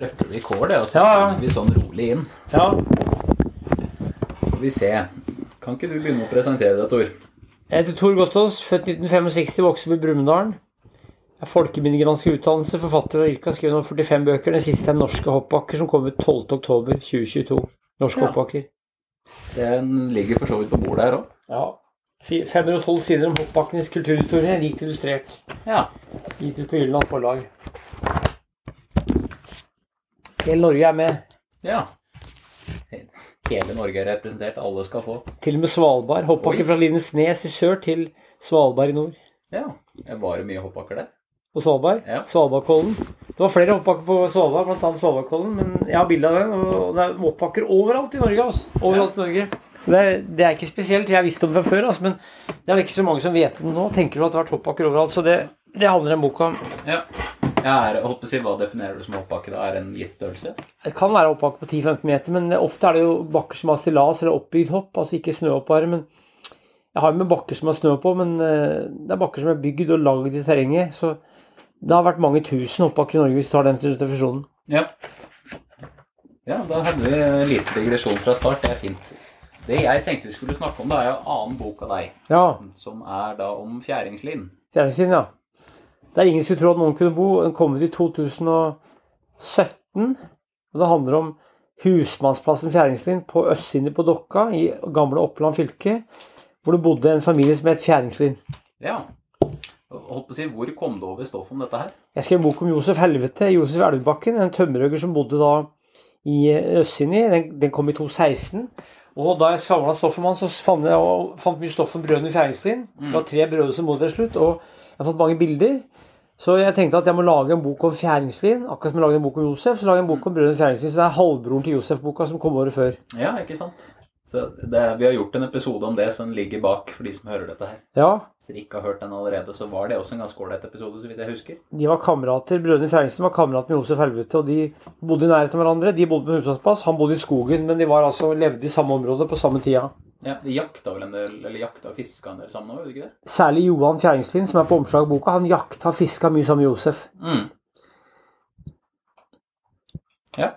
trykker vi kål, og så Ja, vi sånn rolig inn. Ja, Skal vi se. Kan ikke du begynne å presentere deg, Tor? jeg heter Tor Gottaas, født 1965, vokser opp i Brumunddal. Jeg er folkeminnegransker utdannelse, forfatter av yrke, har skrevet nå 45 bøker. Den siste er 'Norske hoppbakker', som kom ut 12.10.2022. Norske Ja. hoppbakker. Den ligger for så vidt på bordet her òg. Ja. 512 sider om hoppbakkenes kulturhistorie, rikt illustrert. Ja. Gitt ut på Gyldendal forlag. Hele Norge er med. ja. Hele Norge er representert. Alle skal få. Til og med Svalbard. Hoppbakke Oi. fra Lindesnes i sør til Svalbard i nord. Ja. Det var det mye hoppbakker der? På Svalbard. Ja. Svalbardkollen. Det var flere hoppbakker på Svalbard, bl.a. Svalbardkollen, men jeg har bilde av den. Og det er hoppbakker overalt i Norge. Altså. Overalt i Norge. Så det er, det er ikke spesielt. Jeg visste om det fra før, altså, men det er vel ikke så mange som vet det nå. Tenker du at det har vært hoppbakker overalt? Så det, det handler en bok om. Ja. Er, holdt på å si, Hva definerer du som hoppbakke? da? Er det en gitt størrelse? Det kan være hoppbakke på 10-15 meter, men ofte er det jo bakker som har stillas eller oppbygd hopp, altså ikke snøhoppbare. Men jeg har jo med bakker som har snø på, men eh, det er bakker som er bygd og lagd i terrenget. Så det har vært mange tusen hoppbakker i Norge hvis du tar den definisjonen. Ja. Ja, da hadde vi en liten digresjon fra start. Det er fint. Det jeg tenkte vi skulle snakke om, da er jo annen bok av deg, Ja, som er da om fjæringslin. Fjæringslin, ja. Det er ingen som skulle tro at noen kunne bo. Den kom ut i 2017. og Det handler om husmannsplassen Fjæringslien på østsiden på Dokka i gamle Oppland fylke, hvor det bodde en familie som het Fjæringslien. Ja. Holdt på å si, Hvor kom du over stoff om dette her? Jeg skrev en bok om Josef Helvete, Josef Elvebakken, en tømmerhugger som bodde da i Østsini. Den, den kom i 2016. Og da jeg samla stoff om han, så fant jeg fant mye stoff om brødrene Fjæringslien. Det var tre brødre som bodde til slutt, og jeg har fått mange bilder. Så jeg tenkte at jeg må lage en bok om Fjæringslien, akkurat som jeg lagde en bok om Josef. Så lager jeg en bok om brødrene Fjæringslien, så det er halvbroren til Josef-boka som kom året før. Ja, ikke sant? Så det, Vi har gjort en episode om det, som ligger bak for de som hører dette her. Ja, Hvis dere ikke har hørt den allerede, så var det også en ganske ålreit episode, så vidt jeg husker. de var kamerater, Brødrene Fjæringslien var kamerater med Josef Helvete, og de bodde i nærheten av hverandre. De bodde på husmannsplass, han bodde i skogen, men de var altså, levde i samme område på samme tida. Ja, De jakta vel en del, eller jakta og fiska en del sammen òg, ikke det? Særlig Johan Fjæringslien, som er på omslag i boka, han jakta og fiska mye sammen med Josef. Mm. Ja.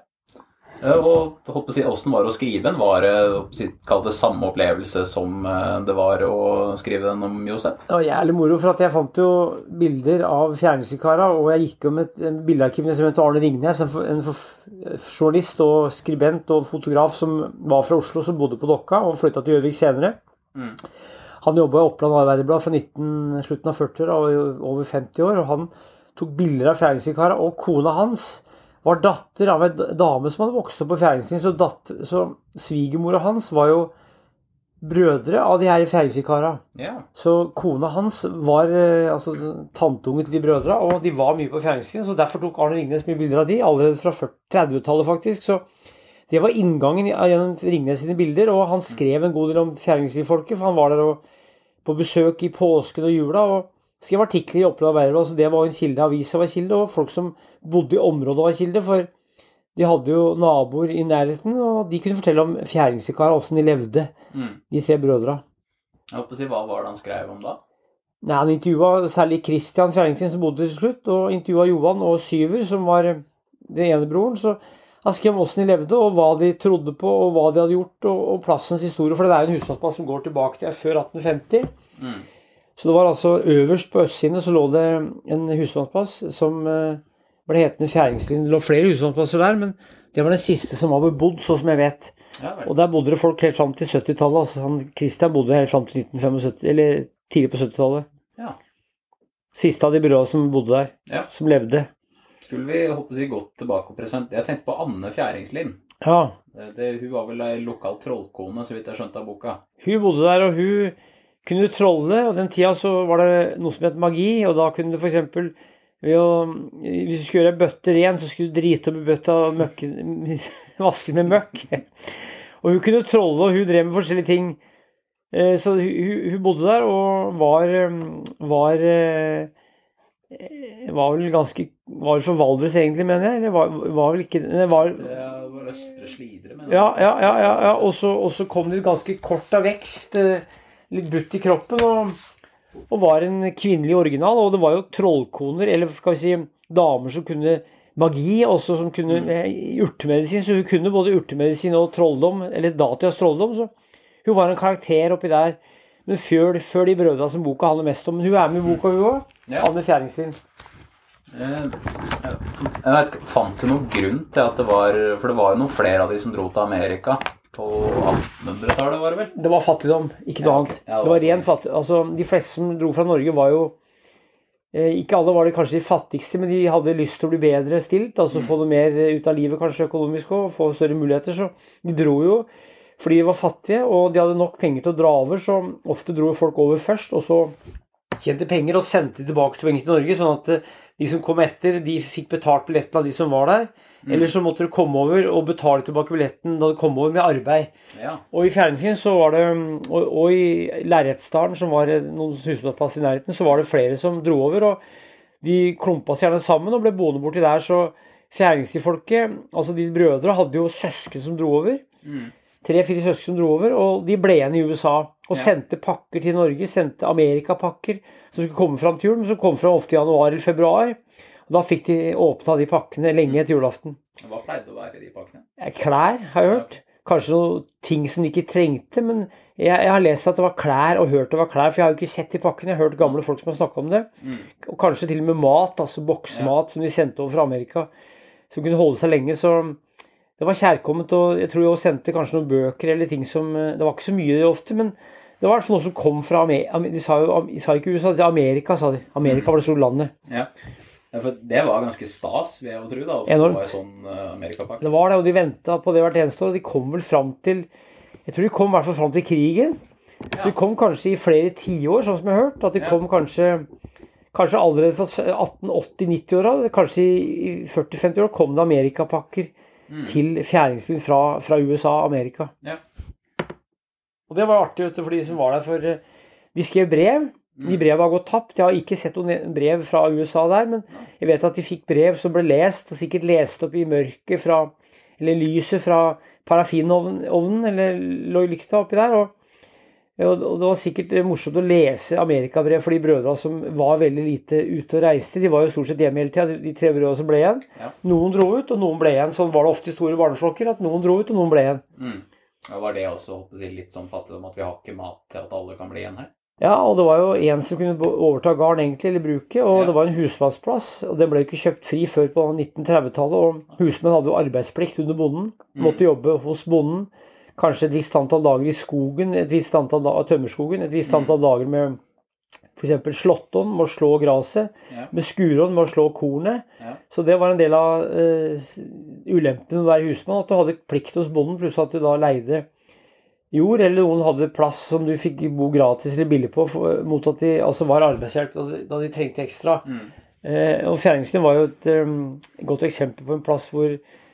Eh, Og håper si, åssen var det å skrive den? Var det kall det samme opplevelse som eh, det var å skrive den om Josef? Det var jævlig moro, for at jeg fant jo bilder av Fjæringslienkara, og jeg gikk med et bildearkiv som het Arne Ringnes, en, journalist og skribent og fotograf som var fra Oslo, som bodde på Dokka og flytta til Gjøvik senere. Mm. Han jobba i Oppland Arbeiderblad fra 19, slutten av 40-åra og over 50 år, og han tok bilder av Fjæringslienkara, og kona hans var datter av en dame som hadde vokst opp på Fjæringslien, så, datter- så svigermora hans var jo brødre av de her Fjæringslienkara. Yeah. Så kona hans var eh, altså, tanteungen til de brødra, og de var mye på Fjæringslien, så derfor tok Arne Ringnes mye bilder av de, allerede fra 30-tallet faktisk. Så det var inngangen gjennom Ringnes sine bilder, og han skrev en god del om Fjæringslien-folket, for han var der og, på besøk i påsken og jula, og skrev artikler i Oppland Arbeiderblad, så det var en kilde, avisa var kilde, og folk som bodde i området var kilde, for de hadde jo naboer i nærheten, og de kunne fortelle om Fjæringslienkara, åssen de levde, Mm. de tre brødra. Jeg håper å si, Hva var det han skrev om da? Nei, Han intervjua særlig Christian Fjæringslien, som bodde til slutt, og intervjua Johan og Syver, som var den ene broren. Så han skrev om åssen de levde, og hva de trodde på, og hva de hadde gjort, og, og plassens historie. For det er jo en husmannsplass som går tilbake til før 1850. Mm. Så det var altså øverst på østsiden så lå det en husmannsplass som eh, ble hetende Fjæringslien. Det lå flere husmannsplasser der, men det var den siste som var bebodd, så som jeg vet. Ja. Og der bodde det folk helt fram til 70-tallet. Altså, han Christian bodde helt fram til 1975, eller tidlig på 70-tallet. Ja. Siste av de byråene som bodde der, Ja. som levde. Skulle vi håpe å si, gått tilbake og presentere Jeg tenkte på Anne Fjæringslind. Ja, Det, det, hun var vel ei lokal trollkone, så vidt jeg skjønte av boka. hun bodde der, og hun kunne du trolle, og den tida så var det noe som het magi, og da kunne du for eksempel ved å, hvis du skulle gjøre bøtter bøtte ren, så skulle du drite opp i bøtta og møkke, vaske med møkk. Og hun kunne trolle, og hun drev med forskjellige ting. Eh, Så hun, bodde der og var, eh, var eh, var vel ganske Var vel fra Valdres, egentlig, mener jeg? Eller var, var vel ikke det var, Det var Østre Slidre, men Ja, ja, ja. ja, ja. Og, så, og så kom det ganske kort av vekst, eh, litt butt i kroppen, og, og var en kvinnelig original. Og det var jo trollkoner, eller skal vi si damer som kunne magi, også som kunne mm. urtemedisin. Så hun kunne både urtemedisin og trolldom, eller datidas trolldom. Så hun var en karakter oppi der. Men før, før de brødra som boka handler mest om. Men hun er med i boka, hun òg. Ja. Anne Fjæringslien. Eh, Jeg vet, Fant du noen grunn til at det var For det var jo noen flere av de som dro til Amerika på 1800-tallet, var det vel? Det var fattigdom, ikke noe Ja, okay. annet. Ja, det det var ren fattigdom. Altså, de fleste som dro fra Norge, var jo eh, Ikke alle var det kanskje de fattigste, men de hadde lyst til å bli bedre stilt. Altså få noe mer ut av livet, kanskje økonomisk og få større muligheter. Så de dro jo fordi de var fattige, og de hadde nok penger til å dra over, så ofte dro folk over først, og så tjente penger og sendte tilbake til penger til Norge, sånn at eh, de som kom etter, de fikk betalt billetten av de som var der. Eller så måtte du komme over og betale tilbake billetten da du kom over med arbeid. Ja. Og i Fjernsyn så var det Og, og i Lerretsdalen, som var noen husmannsplass i nærheten, så var det flere som dro over. Og de klumpa seg gjerne sammen og ble boende borti der. Så Fjæringsifolket, altså de brødre, hadde jo søsken som dro over. Mm. Tre-fire søsken som dro over, og de ble igjen i USA. Og Ja. sendte pakker til Norge. Sendte Amerikapakker som skulle komme fram til jul, men som kom fram ofte i januar eller februar. Og da fikk de åpna de pakkene lenge etter julaften. Hva pleide å være i de pakkene? Eh, Klær, har jeg hørt. Kanskje noen ting som de ikke trengte, men jeg, jeg har lest at det var klær, og hørt det var klær, for jeg har jo ikke sett de pakkene. Jeg har hørt gamle folk som har snakka om det. Mm. Og kanskje til og med mat, altså boksemat som de sendte over fra Amerika, som kunne holde seg lenge. Så det var kjærkomment, og jeg tror de også sendte kanskje noen bøker eller ting som eh, Det var ikke så mye ofte, men det var noe som kom fra Amerika. De sa jo de sa ikke USA, det er Amerika, sa de. Amerika var det store landet. Ja. Ja, for det var ganske stas, vil jeg jo tro, da, å Enormt. få ei sånn uh, amerikapakke. Det var det, og de venta på det hvert eneste år. De kom vel fram til Jeg tror de kom i hvert fall fram til krigen. Så de kom kanskje i flere tiår, sånn som jeg har hørt. At de Ja. kom kanskje Kanskje allerede fra 1880-90-åra, kanskje i 40-50 år, kom det amerikapakker Mm. til fjæringsliv fra, fra USA og Amerika. Ja. Og det var artig vet du, for de som var der, for eh, de skrev brev. Mm. De brevene har gått tapt. Jeg har ikke sett noen brev fra USA der, men jeg vet at de fikk brev som ble lest, og sikkert lest opp i mørket fra Eller lyset fra parafinovnen, eller lå i lykta oppi der. og og og det var sikkert morsomt å lese amerikabrev for de brødrene som var veldig lite ute og reiste. De var jo stort sett hjemme hele tida, de tre brødrene som ble igjen. Ja. Noen dro ut, og noen ble igjen. Sånn var det ofte i store barneflokker, at noen dro ut, og noen ble igjen. Mm. Ja, var det også jeg, litt sånn fattigdom at vi har ikke mat til at alle kan bli igjen her? Ja, og det var jo en som kunne overta gården egentlig, eller bruket, og Ja. det var en husmannsplass, og den ble ikke kjøpt fri før på 1930-tallet, og husmenn hadde jo arbeidsplikt under bonden, måtte jobbe hos bonden, kanskje et visst antall dager i skogen, et visst antall da tømmerskogen, et visst antall dager med eksempel slåtton med å slå graset, Ja. med skurånd med å slå kornet, Ja. så det var en del av uh, ulempen med å være husmann, at du hadde plikt hos bonden, pluss at du da leide jord, eller noen hadde plass som du fikk bo gratis eller billig på, for, mot at de altså var arbeidshjelp da de, da de trengte ekstra. Mm. Eh, og Fjæringslien var jo et um, godt eksempel på en plass hvor,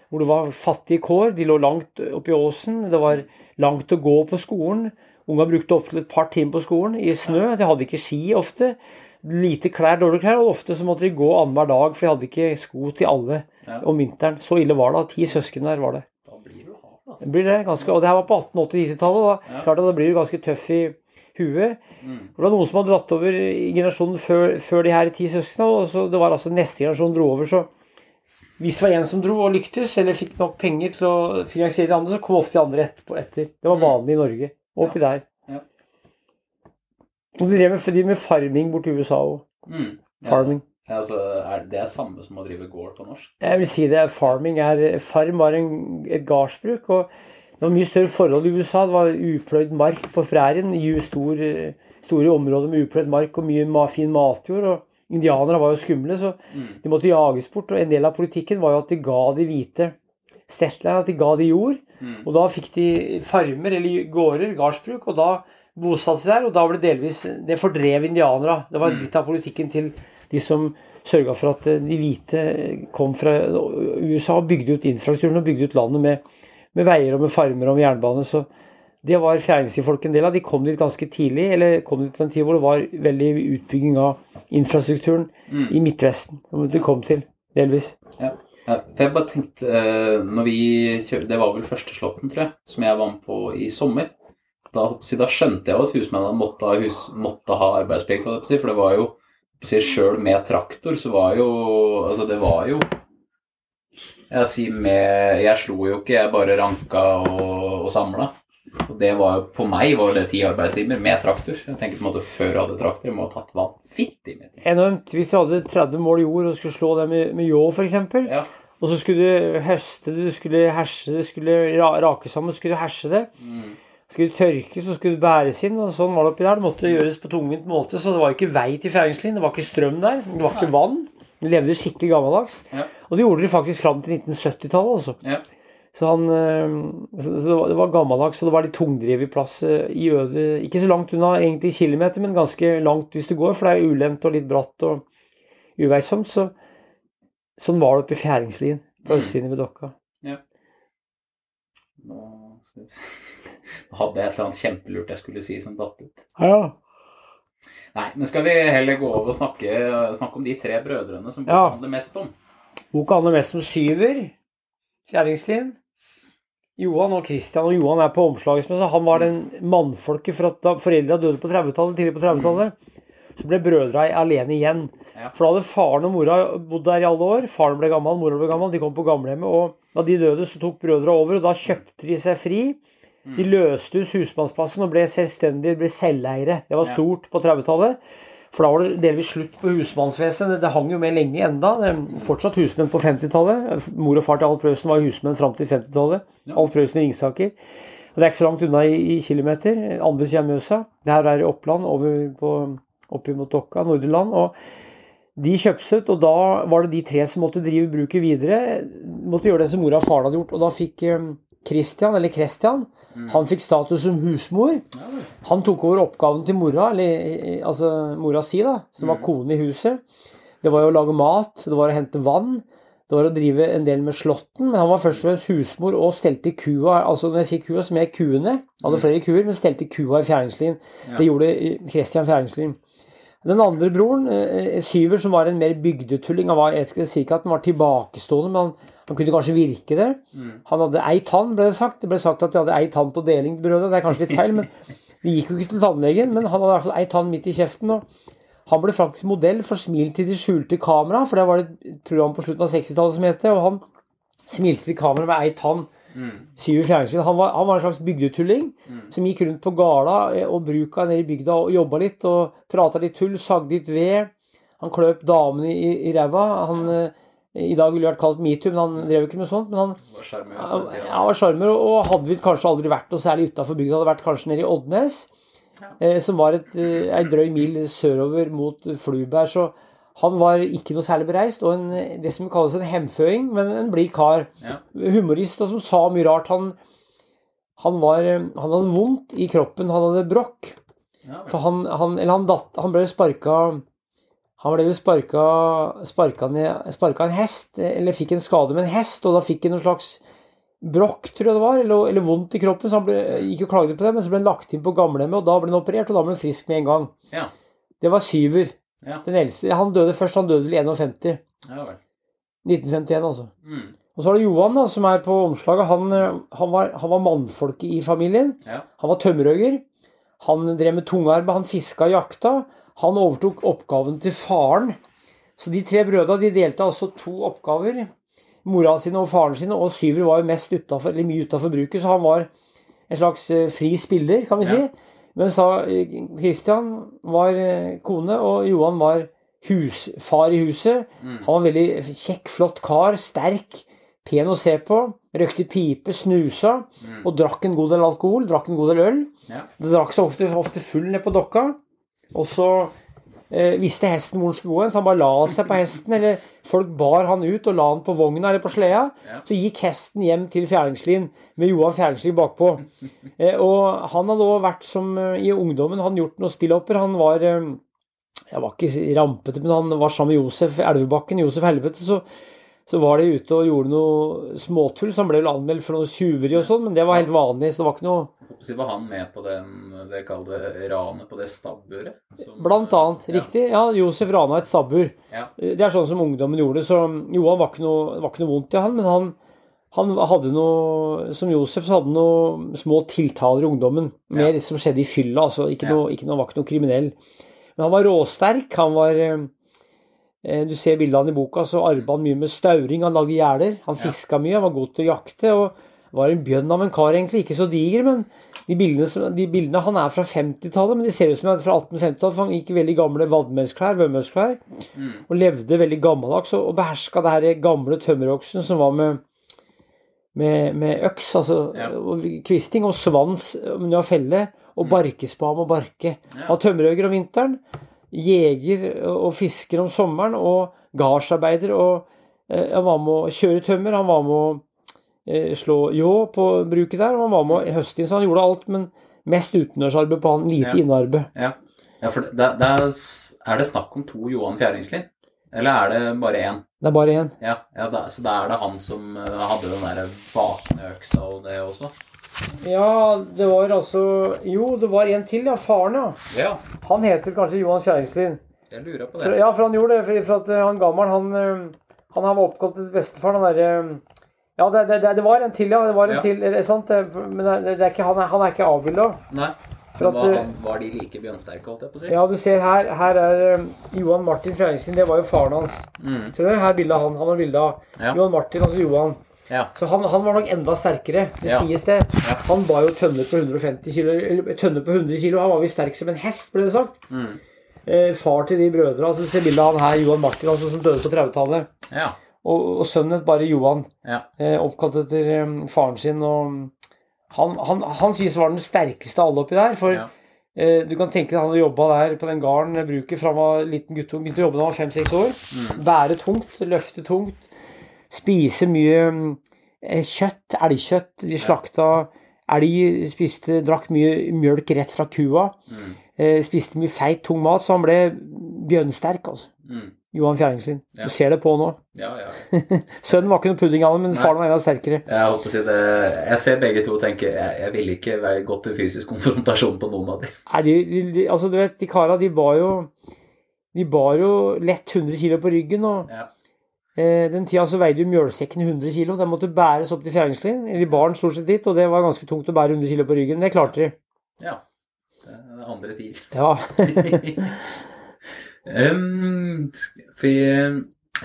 hvor det var fattige kår. De lå langt oppi åsen. Det var langt å gå på skolen. Unga brukte opptil et par timer på skolen i snø. De hadde ikke ski ofte. Lite klær, dårlige klær, og ofte så måtte de gå annenhver dag, for de hadde ikke sko til alle Ja. om vinteren. Så ille var det. Ti søsken der var det. Da blir du hard, altså. Det blir det ganske, og det her var på 1880-90-tallet. da, Ja. klart at da blir du ganske tøff i huet. Mm. Det var noen som hadde dratt over i generasjonen før, før de her ti søsknene. og så Det var altså neste generasjon dro over. så Hvis det var en som dro og lyktes, eller fikk nok penger til å finansiere de andre, så kom ofte de andre etterpå etter. Det var vanlig i Norge. Oppi oppi der. Ja. Og de drev med, de med farming borti USA òg. Mm. Ja. Farming. Altså, er det er samme som å drive gård på norsk? Jeg vil si det. Farming er Farm var en, et gardsbruk. og Det var mye større forhold i USA. Det var upløyd mark på prærien. i Stor, store områder med upløyd mark og mye fin matjord. og Indianere var jo skumle, så Mm. de måtte jages bort. Og en del av politikken var jo at de ga de hvite settlerne, at de ga de jord. Mm. Og da fikk de farmer eller gårder, gardsbruk, og da bosatte de der. Og da ble det delvis Det fordrev indianere. Det var Mm. litt av politikken til de som sørga for at eh, de hvite kom fra USA og bygde ut infrastrukturen og bygde ut landet med, med veier og med farmer og med jernbane. Så det var fjæringsifolk en del av. De kom dit ganske tidlig, eller kom dit på en tid hvor det var veldig utbygging av infrastrukturen Mm. i Midtvesten, som de kom til, delvis. Ja. Ja, for jeg bare tenkte eh, når vi kjør, Det var vel første slåtten, tror jeg, som jeg var med på i sommer. Da, da skjønte jeg jo at husmennene måtte ha, hus, måtte ha arbeidsplikt. For det var jo Sjøl med traktor så var jo Altså, det var jo Jeg, sier med, jeg slo jo ikke, jeg bare ranka og, og samla. Og det var jo, på meg var det ti arbeidstimer med traktor. Jeg tenker på en måte før jeg hadde traktor, jeg må ha tatt vanvittig med tid. Enormt. Hvis du hadde 30 mål jord og skulle slå det med, med ljå, f.eks., Ja. og så skulle du høste det, du skulle herse det, skulle rake sammen, skulle du herse det. Mm. Skulle tørkes, og skulle bæres inn, og sånn var det oppi der. Det måtte gjøres på tungvint måte, så det var ikke vei til fjæringslinjen. Det var ikke strøm der, det var ikke vann. De levde skikkelig gammeldags. Ja. Og det gjorde de faktisk fram til 1970-tallet, altså. Ja. Så, han, eh, så det var- gammeldags, og det var litt tungdrevet plass eh, i øde Ikke så langt unna egentlig kilometer, men ganske langt hvis du går, for det er ulendt og litt bratt og uveisomt. Så sånn var det oppe i Fjæringslien, på Mm. østsiden ved Dokka. Nå skal vi se. Hadde jeg et eller annet kjempelurt jeg skulle si som datt ut. Ja. Nei, men skal vi heller gå over og snakke, snakke om de tre brødrene som Ja. boka handler mest om? Boka handler mest om syver. Kjerringslien, Johan og Christian, og Johan er på omslagsmessa. Han var den mannfolket for at da foreldra døde på 30-tallet, tidlig på 30-tallet. Så ble brødra alene igjen. Ja. For da hadde faren og mora bodd der i alle år. Faren ble gammel, mora ble gammel. De kom på gamlehjemmet. Og da de døde, så tok brødra over, og da kjøpte de seg fri. De løste ut husmannsplassen og ble selvstendige, ble selveiere. Det var Ja. stort på 30-tallet. For da var det delvis slutt på husmannsvesenet. Det hang jo med lenge enda. Fortsatt husmenn på 50-tallet. Mor og far til Alf Prøysen var husmenn fram til 50-tallet. Ja. Alf Prøysen i Ringsaker. Og det er ikke så langt unna i, i kilometer. Andre siden av Mjøsa. Det her er i Oppland, over på, opp mot Dokka, Nordre Land. Og de kjøpte ut, og da var det de tre som måtte drive bruket videre. Måtte gjøre det som mora og faren hadde gjort. Og da fikk eh, Christian, eller Christian, han fikk status som husmor. Ja. Han tok over oppgaven til mora, eller eh, altså mora si, da, som var kone i huset. Det var jo å lage mat, det var å hente vann, det var å drive en del med slåtten. Men han var først og fremst husmor og stelte kua. altså Når jeg sier kua, så mener jeg kuene. Han hadde flere kuer, men stelte kua i Fjæringslien. Det gjorde eh, Christian Fjæringslien. Den andre broren, eh, Syver, som var en mer bygdetulling Han var, jeg skal si ikke at han var tilbakestående, men han, han kunne kanskje virke det. Han hadde ei tann, ble det sagt. Det ble sagt at de hadde ei tann på deling, brødet. Det er kanskje litt feil, men de gikk jo ikke til tannlegen. Men han hadde i hvert fall ei tann midt i kjeften. og han ble faktisk modell for Smil til de skjulte kamera, for det var det et program på slutten av 60-tallet som het det. Og han smilte til kamera med ei tann. Syver Fjæringslien. Han, var- han var en slags bygdetulling som gikk rundt på gårda eh, og bruka nede i bygda og jobba litt og prata litt tull, sagde litt ved. Han kløp damene i, i ræva. Han eh, I dag ville det vært kalt metoo, men han drev ikke med sånt. Men han, Var sjarmer, og, hadde vel kanskje aldri vært noe særlig utafor bygda. Hadde vært kanskje nede i Oddnes, eh, som var et, eh, ei drøy mil sørover mot Fluberg. Så han var ikke noe særlig bereist, og en, det som kalles en hemføing, men en blid kar. Ja. Humorist, og som sa mye rart. Han, han, var, eh, han hadde vondt i kroppen, han hadde brokk. Ja. For han, han, eller han, datt, han ble sparka Han ble vel sparka, sparka, ned, sparka en hest, eller fikk en skade med en hest, og da fikk han noen slags brokk, tror jeg det var, eller, eller vondt i kroppen, så han ble, gikk og klagde på det, men så ble han lagt inn på gamlehjemmet, og da ble han operert, og da ble han frisk med en gang. Ja. Det var Syver, Ja. den eldste. Han døde først, han døde vel i 51. ja vel. 1951, altså. Mm. Og så er det Johan, da, som er på omslaget. Han, han, var, han var mannfolket i familien. Ja. Han var tømmerhogger. Han drev med tungarbeid, han fiska og jakta. Han overtok oppgaven til faren. Så de tre brødrene de delte altså to oppgaver. Mora sine og faren sine, og Syver var jo mest utenfor, eller mye utafor bruket, så han var en slags eh, fri spiller, kan vi si. Men sa eh, Christian var eh, kone, og Johan var husfar i huset. Han var veldig kjekk, flott kar, sterk, pen å se på. Røkte pipe, snusa og drakk en god del alkohol. Drakk en god del øl. Ja. Det drakk seg ofte, ofte full ned på dokka. Og så eh, visste hesten hvor den skulle gå så han bare la seg på hesten. Eller folk bar han ut og la han på vogna eller på sleda. Så gikk hesten hjem til Fjerdingslien med Johan Fjerdingslien bakpå. Eh, og han hadde òg vært som eh, i ungdommen, han gjort noen spillopper. Han var eh, jeg var ikke rampete, men han var sammen med Josef Elvebakken, Josef Helvete, så, så var de ute og gjorde noe småtull, så han ble vel anmeldt for noe tjuveri og sånn, men det var helt vanlig, så det var ikke noe Så var han med på den, det kalte ranet på det stabburet? som- Blant annet, Ja. riktig. Ja, Josef rana et stabbur. Ja. Det er sånn som ungdommen gjorde, så Johan var ikke noe, var ikke noe vondt i han, men han, han hadde noe Som Josef så hadde noe små tiltaler i ungdommen, mer som skjedde i fylla, altså ikke Ja. noe, ikke noe, var ikke noe kriminell. Men han var råsterk, han var eh, Du ser bildene i boka, så arbeidet han mye med stauring. Han lagde gjerder. Han fiska mye, han var god til å jakte. og var en bjønn av en kar, egentlig. Ikke så diger, men de bildene, som- de bildene Han er fra 50-tallet, men de ser ut som han er fra 1850-tallet. For han gikk i veldig gamle vadmelsklær, vømmelsklær, Mm. og levde veldig gammeldags og, og beherska det her gamle tømmeroksen som var med med, med øks, altså Ja. og kvisting, og svans under felle, og Mm. barkespam og barke. Ja. Han var tømmerhogger om vinteren, jeger og fisker om sommeren, og gardsarbeider. Og eh, han var med å kjøre tømmer, han var med å eh, slå ljå på bruket der, og han var med å høste inn, så han gjorde alt, men mest utendørsarbeid på han, lite Ja. innearbeid. Ja, ja for det, det er, er det snakk om to Johan Fjæringslien? Eller er det bare én? Det er bare én. Ja, ja så da er det han som eh, hadde den der vakne øksa og det også? Ja, det var altså Jo, det var en til, ja. Faren, ja. Ja, Han heter kanskje Johan Fjæringslien. jeg lurer på For, det. ja, for han gjorde det. For, for at eh, han gammel, han, han, han var oppkalt etter bestefaren. Han derre Ja, det, det, det, var en til, ja. Det var en Ja. til, er sant? Men det, det er ikke, han, er, han er ikke avbilda. Nei, For at, var, eh, han, var de like bjørnsterke, holdt jeg på å si? Ja, du ser her, her er eh, Johan Martin Fjæringslien. Det var jo faren hans. Mm, Ser du? Her bildet av han. Han har bilde av ja. Johan Martin, altså Johan. Ja. Så han, han var nok enda sterkere. Det Ja. sies det. Ja. Han var jo tønner på 150 kilo, eller tønner på 100 kilo. Han var visst sterk som en hest, ble det sagt. Mm, Eh, far til de brødre. altså Du ser bildet av han her, Johan Martin, altså, som døde på 30-tallet. ja. Og, og sønnen het bare Johan, Ja. eh, oppkalt etter um, faren sin. og Han, han, han sies var den sterkeste av alle oppi der. For eh, du kan tenke deg han hadde jobba der på den gården bruket fra han var liten guttunge. Begynte å jobbe da han var fem-seks år. Mm, Bære tungt, løfte tungt. Spise mye eh, kjøtt, elgkjøtt. De slakta elg, spiste, drakk mye mjølk rett fra kua. mm, Eh, spiste mye feit, tung mat, så han ble bjønnsterk. altså. mm. Johan Fjæringslien. Ja. Du ser det på nå. Ja, ja. Sønnen var ikke noe pudding av det, men Nei. faren var enda sterkere. Jeg holdt på å si det Jeg ser begge to og tenker jeg, jeg ville ikke være gått til fysisk konfrontasjon på noen av dem. Nei, de, de, de, altså, du vet, de kara, de bar jo De bar jo lett 100 kilo på ryggen, og Ja. Eh, den tida så veide jo mjølsekken 100 kilo. Den måtte bæres opp til Fjæringslien. De bar den stort sett dit, og det var ganske tungt å bære 100 kilo på ryggen. Det klarte de. ja. Det er andre tider. Ja. um, for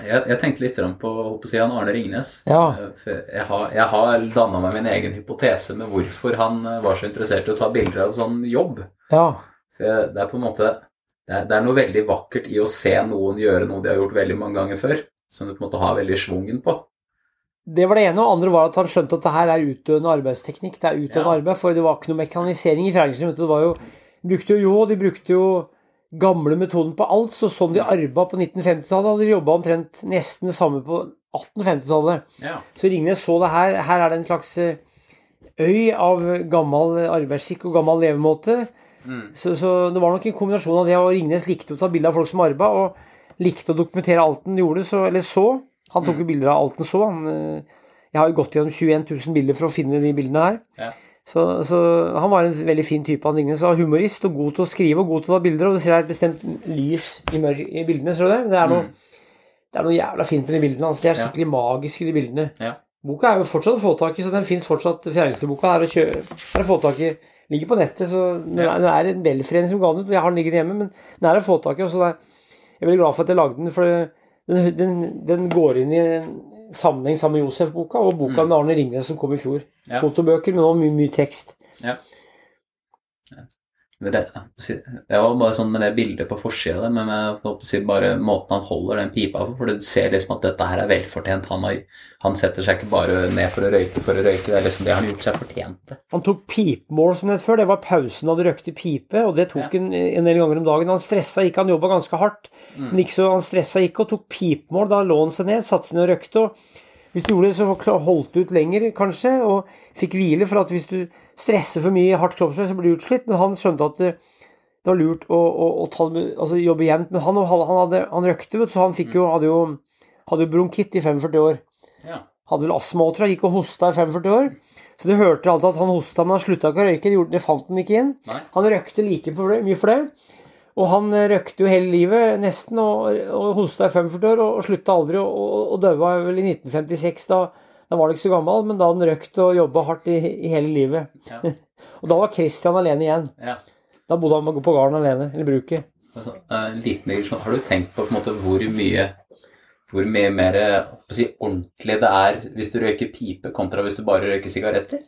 jeg, jeg tenkte litt på si, han Arne Ringnes. Ja. Eh, jeg har, jeg har danna meg min egen hypotese med hvorfor han eh, var så interessert i å ta bilder av sånn jobb. ja. For det er på en måte det er, det er noe veldig vakkert i å se noen gjøre noe de har gjort veldig mange ganger før, som du på en måte har veldig schwungen på. Det var det ene. Og andre var at han skjønte at det her er utdøende arbeidsteknikk. Det er utdøende Ja. arbeid, for det var ikke noe mekanisering i Fjæringslien. Det var jo, de brukte jo jo, de brukte jo gamle metoden på alt. Så sånn de arba på 1950-tallet, hadde de jobba omtrent nesten det samme på 1850-tallet. Ja. Så Ringnes så det her. Her er det en slags eh, øy av gammel arbeidsskikk og gammel levemåte. Mm. Så, så det var nok en kombinasjon av det, og Ringnes likte å ta bilde av folk som arba, og likte å dokumentere alt han gjorde, så, eller så. Han tok jo bilder av alt han så. Han, eh, jeg har jo gått gjennom 21 000 bilder for å finne de bildene her. Ja. Så, så han var en veldig fin type, han lignet var humorist og god til å skrive og god til å ta bilder, og du ser det er et bestemt lys i, i bildene, ser du det? Det er noe, det er noe jævla fint med de bildene hans. De er Ja. skikkelig magiske, de bildene. Ja. Boka er jo fortsatt å få tak i, så den fins fortsatt. Fjernelseboka er er å få tak i. Ligger på nettet, så den Ja. er, den er en velforening som ga den ut. og Jeg har den liggende hjemme, men den er å få tak i. og Så det er, jeg er veldig glad for at jeg lagde den, for den, den, den går inn i en sammenheng sammen med Josef-boka, og boka Mm. med Arne Ringnes som kom i fjor. Ja. Fotobøker, men også mye, mye tekst. Men Det, det var bare sånn med det bildet på forsida men å si bare måten han holder den pipa på, for du ser liksom at dette her er velfortjent. Han, har, han setter seg ikke bare ned for å røyke for å røyke, det er liksom det han har gjort seg fortjent til. Han tok pipemål som det het før. Det var pausen du røykte pipe, og det tok Ja. han en del ganger om dagen. Han stressa ikke, han jobba ganske hardt, Mm. men ikke så, han stressa ikke og tok pipemål. Da lå han seg ned, satte seg ned og røykte. og Hvis du gjorde det, så holdt du ut lenger, kanskje, og fikk hvile. For at hvis du stresser for mye i hardt kroppspress, så blir du utslitt. Men han skjønte at det, det var lurt å, å, å ta, altså, jobbe jevnt. Men han, han, hadde, han røkte, vet så han fikk jo, hadde jo hadde jo bronkitt i 45 år Ja. hadde vel astma òg, tror jeg, gikk og hosta i 45 år. Så du hørte alltid at han hosta, men han slutta ikke å røyke. Det, fant han ikke inn. Nei. Han røkte like mye for det. Og han røkte jo hele livet, nesten, og, og hosta i 45 år, og, og slutta aldri, og, og, døde vel i 1956. Da, da var han ikke så gammel, men da hadde han røkte og jobba hardt i, i hele livet. Ja. Og da var Christian alene igjen. Ja. Da bodde han på gården alene, eller bruket. Altså, en liten digresjon. Har du tenkt på, på en måte, hvor mye hvor mye mer si, ordentlig det er hvis du røyker pipe, kontra hvis du bare røyker sigaretter?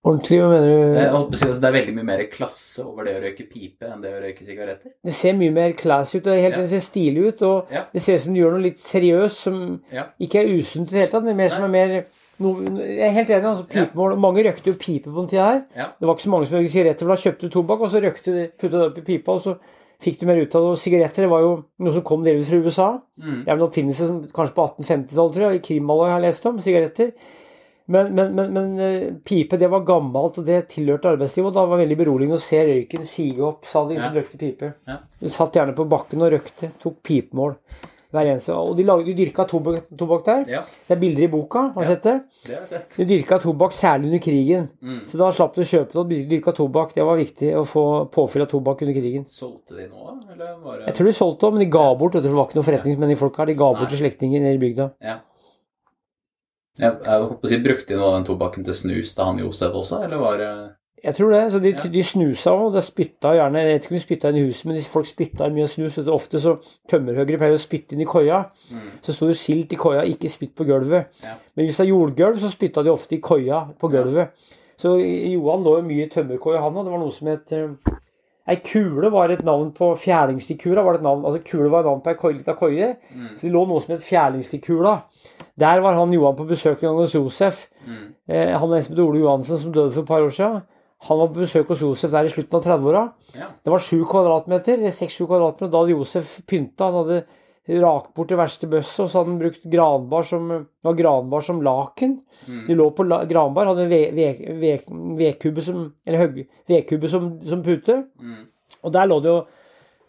Ordentlig, hva mener du? Si, altså, det er veldig mye mer klasse over det å røyke pipe enn det å røyke sigaretter. Det ser mye mer classy ut, og helt Ja. det ser stilig ut. Og Ja. det ser ut som du gjør noe litt seriøst som Ja. ikke er usunt i det hele tatt, men mer som er mer noe, Jeg er helt enig. altså pipemål, Mange røykte jo pipe på den tida her. Det var ikke så mange som røykte sigaretter, for da kjøpte du tobakk, og så røykte du, putta det opp i pipa, og så fikk du mer ut av det. Og sigaretter det var jo noe som kom delvis fra USA. Mm. Det er en oppfinnelse som kanskje på 1850-tallet, tror jeg, i Krimhalvøya har lest om, sigaretter. Men, men, men, men eh, pipe, det var gammelt, og det tilhørte arbeidslivet, og da var det veldig beroligende å se røyken sige opp, sa de som Ja. røykte pipe. Ja. De satt gjerne på bakken og røykte, tok pipemål hver eneste Og de, lagde, de dyrka tobakk, tobakk der. ja, Det er bilder i boka, har du Ja. sett det? det har jeg sett. De dyrka tobakk særlig under krigen. Mm. Så da slapp du å kjøpe det, og de dyrka tobakk. Det var viktig å få påfyll av tobakk under krigen. Solgte de nå, eller var det Jeg tror de solgte òg, men de ga bort. Det var ikke noen forretningsmenn i folk her. De ga bort til slektninger nede i bygda. Ja. Jeg, jeg håper å si, Brukte de noe av den tobakken til snus da han Josef også, eller var det Jeg tror det. så De, Ja. de snusa og det spytta gjerne Jeg vet ikke om de spytta inn i huset, men de, folk spytta inn mye snus. du. Ofte så tømmerhoggere pleier å spytte inn i koia. mm. Så sto det skilt i koia 'ikke spytt på gulvet'. Ja. Men hvis det er jordgulv, så spytta de ofte i koia på Ja. gulvet. Så Johan lå jo mye i tømmerkoia, han òg. Det var noe som het eh, Ei kule var et navn på Fjærlingstikura. var det et navn, altså Kule var et navn på ei lita koie. Mm. Så det lå noe som het Fjærlingstikula. Der var han Johan på besøk en gang hos Josef. Mm. Eh, han og Espen Ole Johansen, som døde for et par år siden. Han var på besøk hos Josef der i slutten av 30-åra. Ja. Det var sju kvadratmeter, eller seks-sju kvadratmeter. Da hadde Josef pynta. Han hadde rakt bort det verste bøsset, og så hadde han brukt granbar som, det var granbar som laken. Mm. De lå på la, granbar, hadde en ve- ve- vedkubbe som, eller vedkubbe som, som pute. Mm. Og der lå de og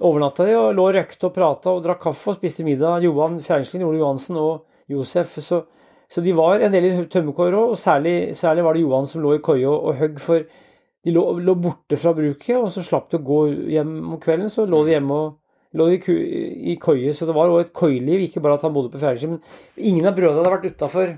overnatta de, og lå og røkte og prata og drakk kaffe og spiste middag. Johan Fjernslien, Ole Johansen og Josef. Så, så de var en del i tømmerkoier òg, og særlig, særlig var det Johan som lå i koie og, og høgg, for de lå, lå borte fra bruket, og så slapp de å gå hjem om kvelden, så lå de hjemme og lå i, ku, i køye, Så det var òg et køyeliv. ikke bare at han bodde på Fjernslien. Men ingen av brødrene hadde vært utafor.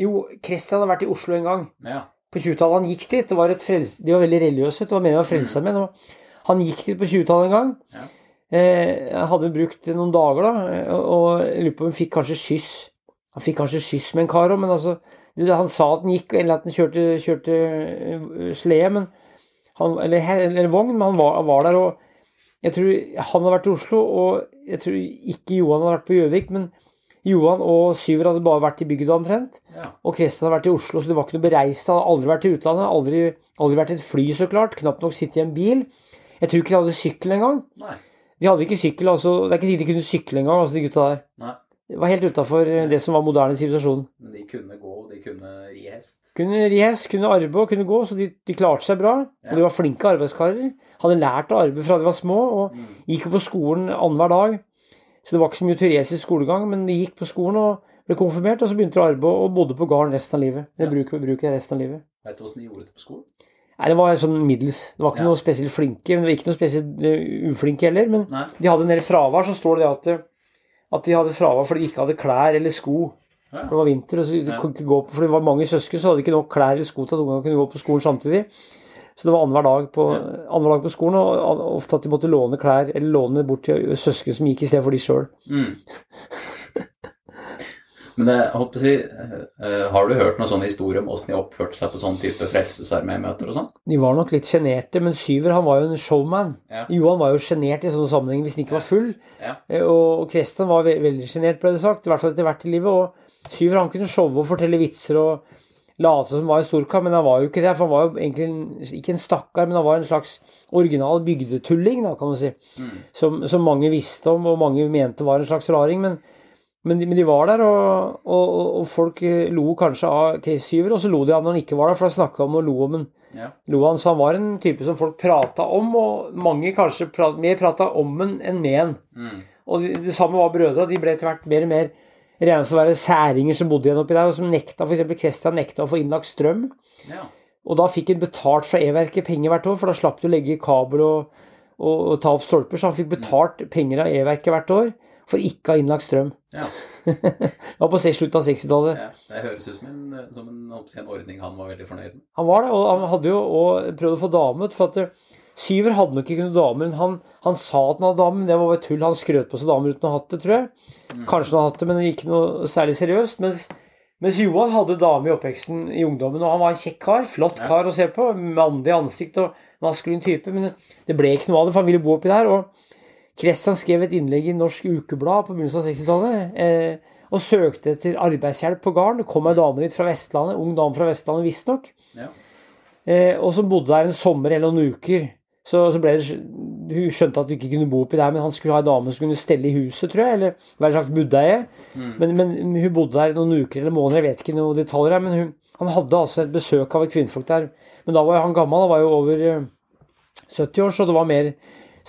Jo, Christian hadde vært i Oslo en gang ja. på 20-tallet. Han gikk dit. Det var et frels... De var veldig religiøse. Det var meningen å frelse menn. og Han gikk dit på 20-tallet en gang. Ja. Eh, hadde brukt noen dager, da, og, og jeg lurer på om han fikk kanskje skyss. Han fikk kanskje skyss med en kar òg, men altså Han sa at han gikk, eller at han kjørte, kjørte eh, slede, men han, eller, eller vogn, men han var, var der. og jeg tror Han hadde vært i Oslo, og jeg tror ikke Johan hadde vært på Gjøvik. Men Johan og Syver hadde bare vært i bygda omtrent. ja. Og Kristian hadde vært i Oslo, så det var ikke noe bereist. Han hadde aldri vært i utlandet. Aldri, aldri vært i et fly, så klart. Knapt nok sittet i en bil. Jeg tror ikke de hadde sykkel engang. De hadde ikke sykkel, altså. Det er ikke sikkert de kunne sykle engang, altså, de gutta der. Nei. Var helt utafor det som var moderne sivilisasjon. Men de kunne gå, de kunne ri hest. Kunne ri hest, kunne arbeide og kunne gå, så de, de klarte seg bra. Ja. Og de var flinke arbeidskarer. Hadde lært å arbeide fra de var små, og Mm. gikk jo på skolen annenhver dag. Så det var ikke så mye teoretisk skolegang, men de gikk på skolen og ble konfirmert, og så begynte de å arbeide og bodde på gården resten av livet. Ja. Bruk, bruk resten av livet. Vet du åssen de gjorde det på skolen? Nei, det var sånn middels. Det var ikke Ja. noe spesielt flinke, men det var ikke noe spesielt eh, uflinke heller. Men Nei. de hadde en del fravær, så står det det at, eh, at de hadde fravær fordi de ikke hadde klær eller sko. Ja. For det var vinter, og så de kunne ikke gå på, for det var mange søsken, så hadde de ikke nok klær eller sko til at ungene kunne gå på skolen samtidig. Så det var annenhver dag, på, annenhver dag på skolen, og ofte at de måtte låne klær, eller låne bort til søsken som gikk i stedet for de sjøl. Mm. Men jeg holdt på å si, eh, har du hørt noen sånne historier om åssen de oppførte seg på sånn type Frelsesarmé-møter og sånn? De var nok litt sjenerte, men Syver han var jo en showman. Ja. Johan var jo sjenert i sånne sammenhenger hvis han ikke var full. Ja. Eh, Og, Kristian var ve veldig sjenert, ble det sagt. I hvert fall etter hvert i livet. Og Syver han kunne showe og fortelle vitser og late som han var en storkar, men han var jo ikke det. For han var jo egentlig en, ikke en stakkar, men han var en slags original bygdetulling, da, kan du si. Mm. Som, som mange visste om, og mange mente var en slags raring. Men, men, de, men de var der, og, og, og folk lo kanskje av Case-syver, og så lo de av når han ikke var der, for da snakka om og lo om han. Ja. Lo han, så han var en type som folk prata om, og mange kanskje prat, mer prata om han enn med han. Mm. Og det, det samme var brødra. De ble etter hvert mer og mer rene for å være særinger som bodde igjen oppi der, og som nekta f.eks. Kristian nekta å få innlagt strøm. ja. Og da fikk han betalt fra E-verket penger hvert år, for da slapp du å legge kabel og, og, og ta opp stolper. Så han fikk betalt penger av E-verket hvert år for ikke å ha innlagt strøm. Ja. Det var på slutten av 60-tallet. ja. Det høres ut som en, som en, en ordning han var veldig fornøyd med. Han var det, og han hadde jo prøvd å få dame, for at eh, Syver hadde nok ikke noen damer, men han, han sa at han hadde dame, men det var bare tull. Han skrøt på seg damer uten å ha hatt det, tror jeg. Kanskje han hadde hatt det, men ikke noe særlig seriøst. Mens, mens Johan hadde dame i oppveksten i ungdommen, og han var en kjekk kar. Flott kar å se på. Mandig ansikt og maskulin type. Men det ble ikke noe av det, for han ville bo oppi der. Og Kristian skrev et innlegg i Norsk Ukeblad på begynnelsen av 60-tallet. Eh, og søkte etter arbeidshjelp på gården. Det kom ei dame dit fra Vestlandet, ung dame fra Vestlandet visstnok. Ja. Eh, og som bodde der en sommer eller noen uker. Så, så det, Hun skjønte at hun ikke kunne bo oppi der, men han skulle ha ei dame som kunne stelle i huset, tror jeg. Eller være en slags buddeie. Men, men hun bodde der noen uker eller måneder, jeg vet ikke noen detaljer her. Men hun, han hadde altså et besøk av et kvinnfolk der. Men da var jo han gammel, han var jo over eh, 70 år, så det var mer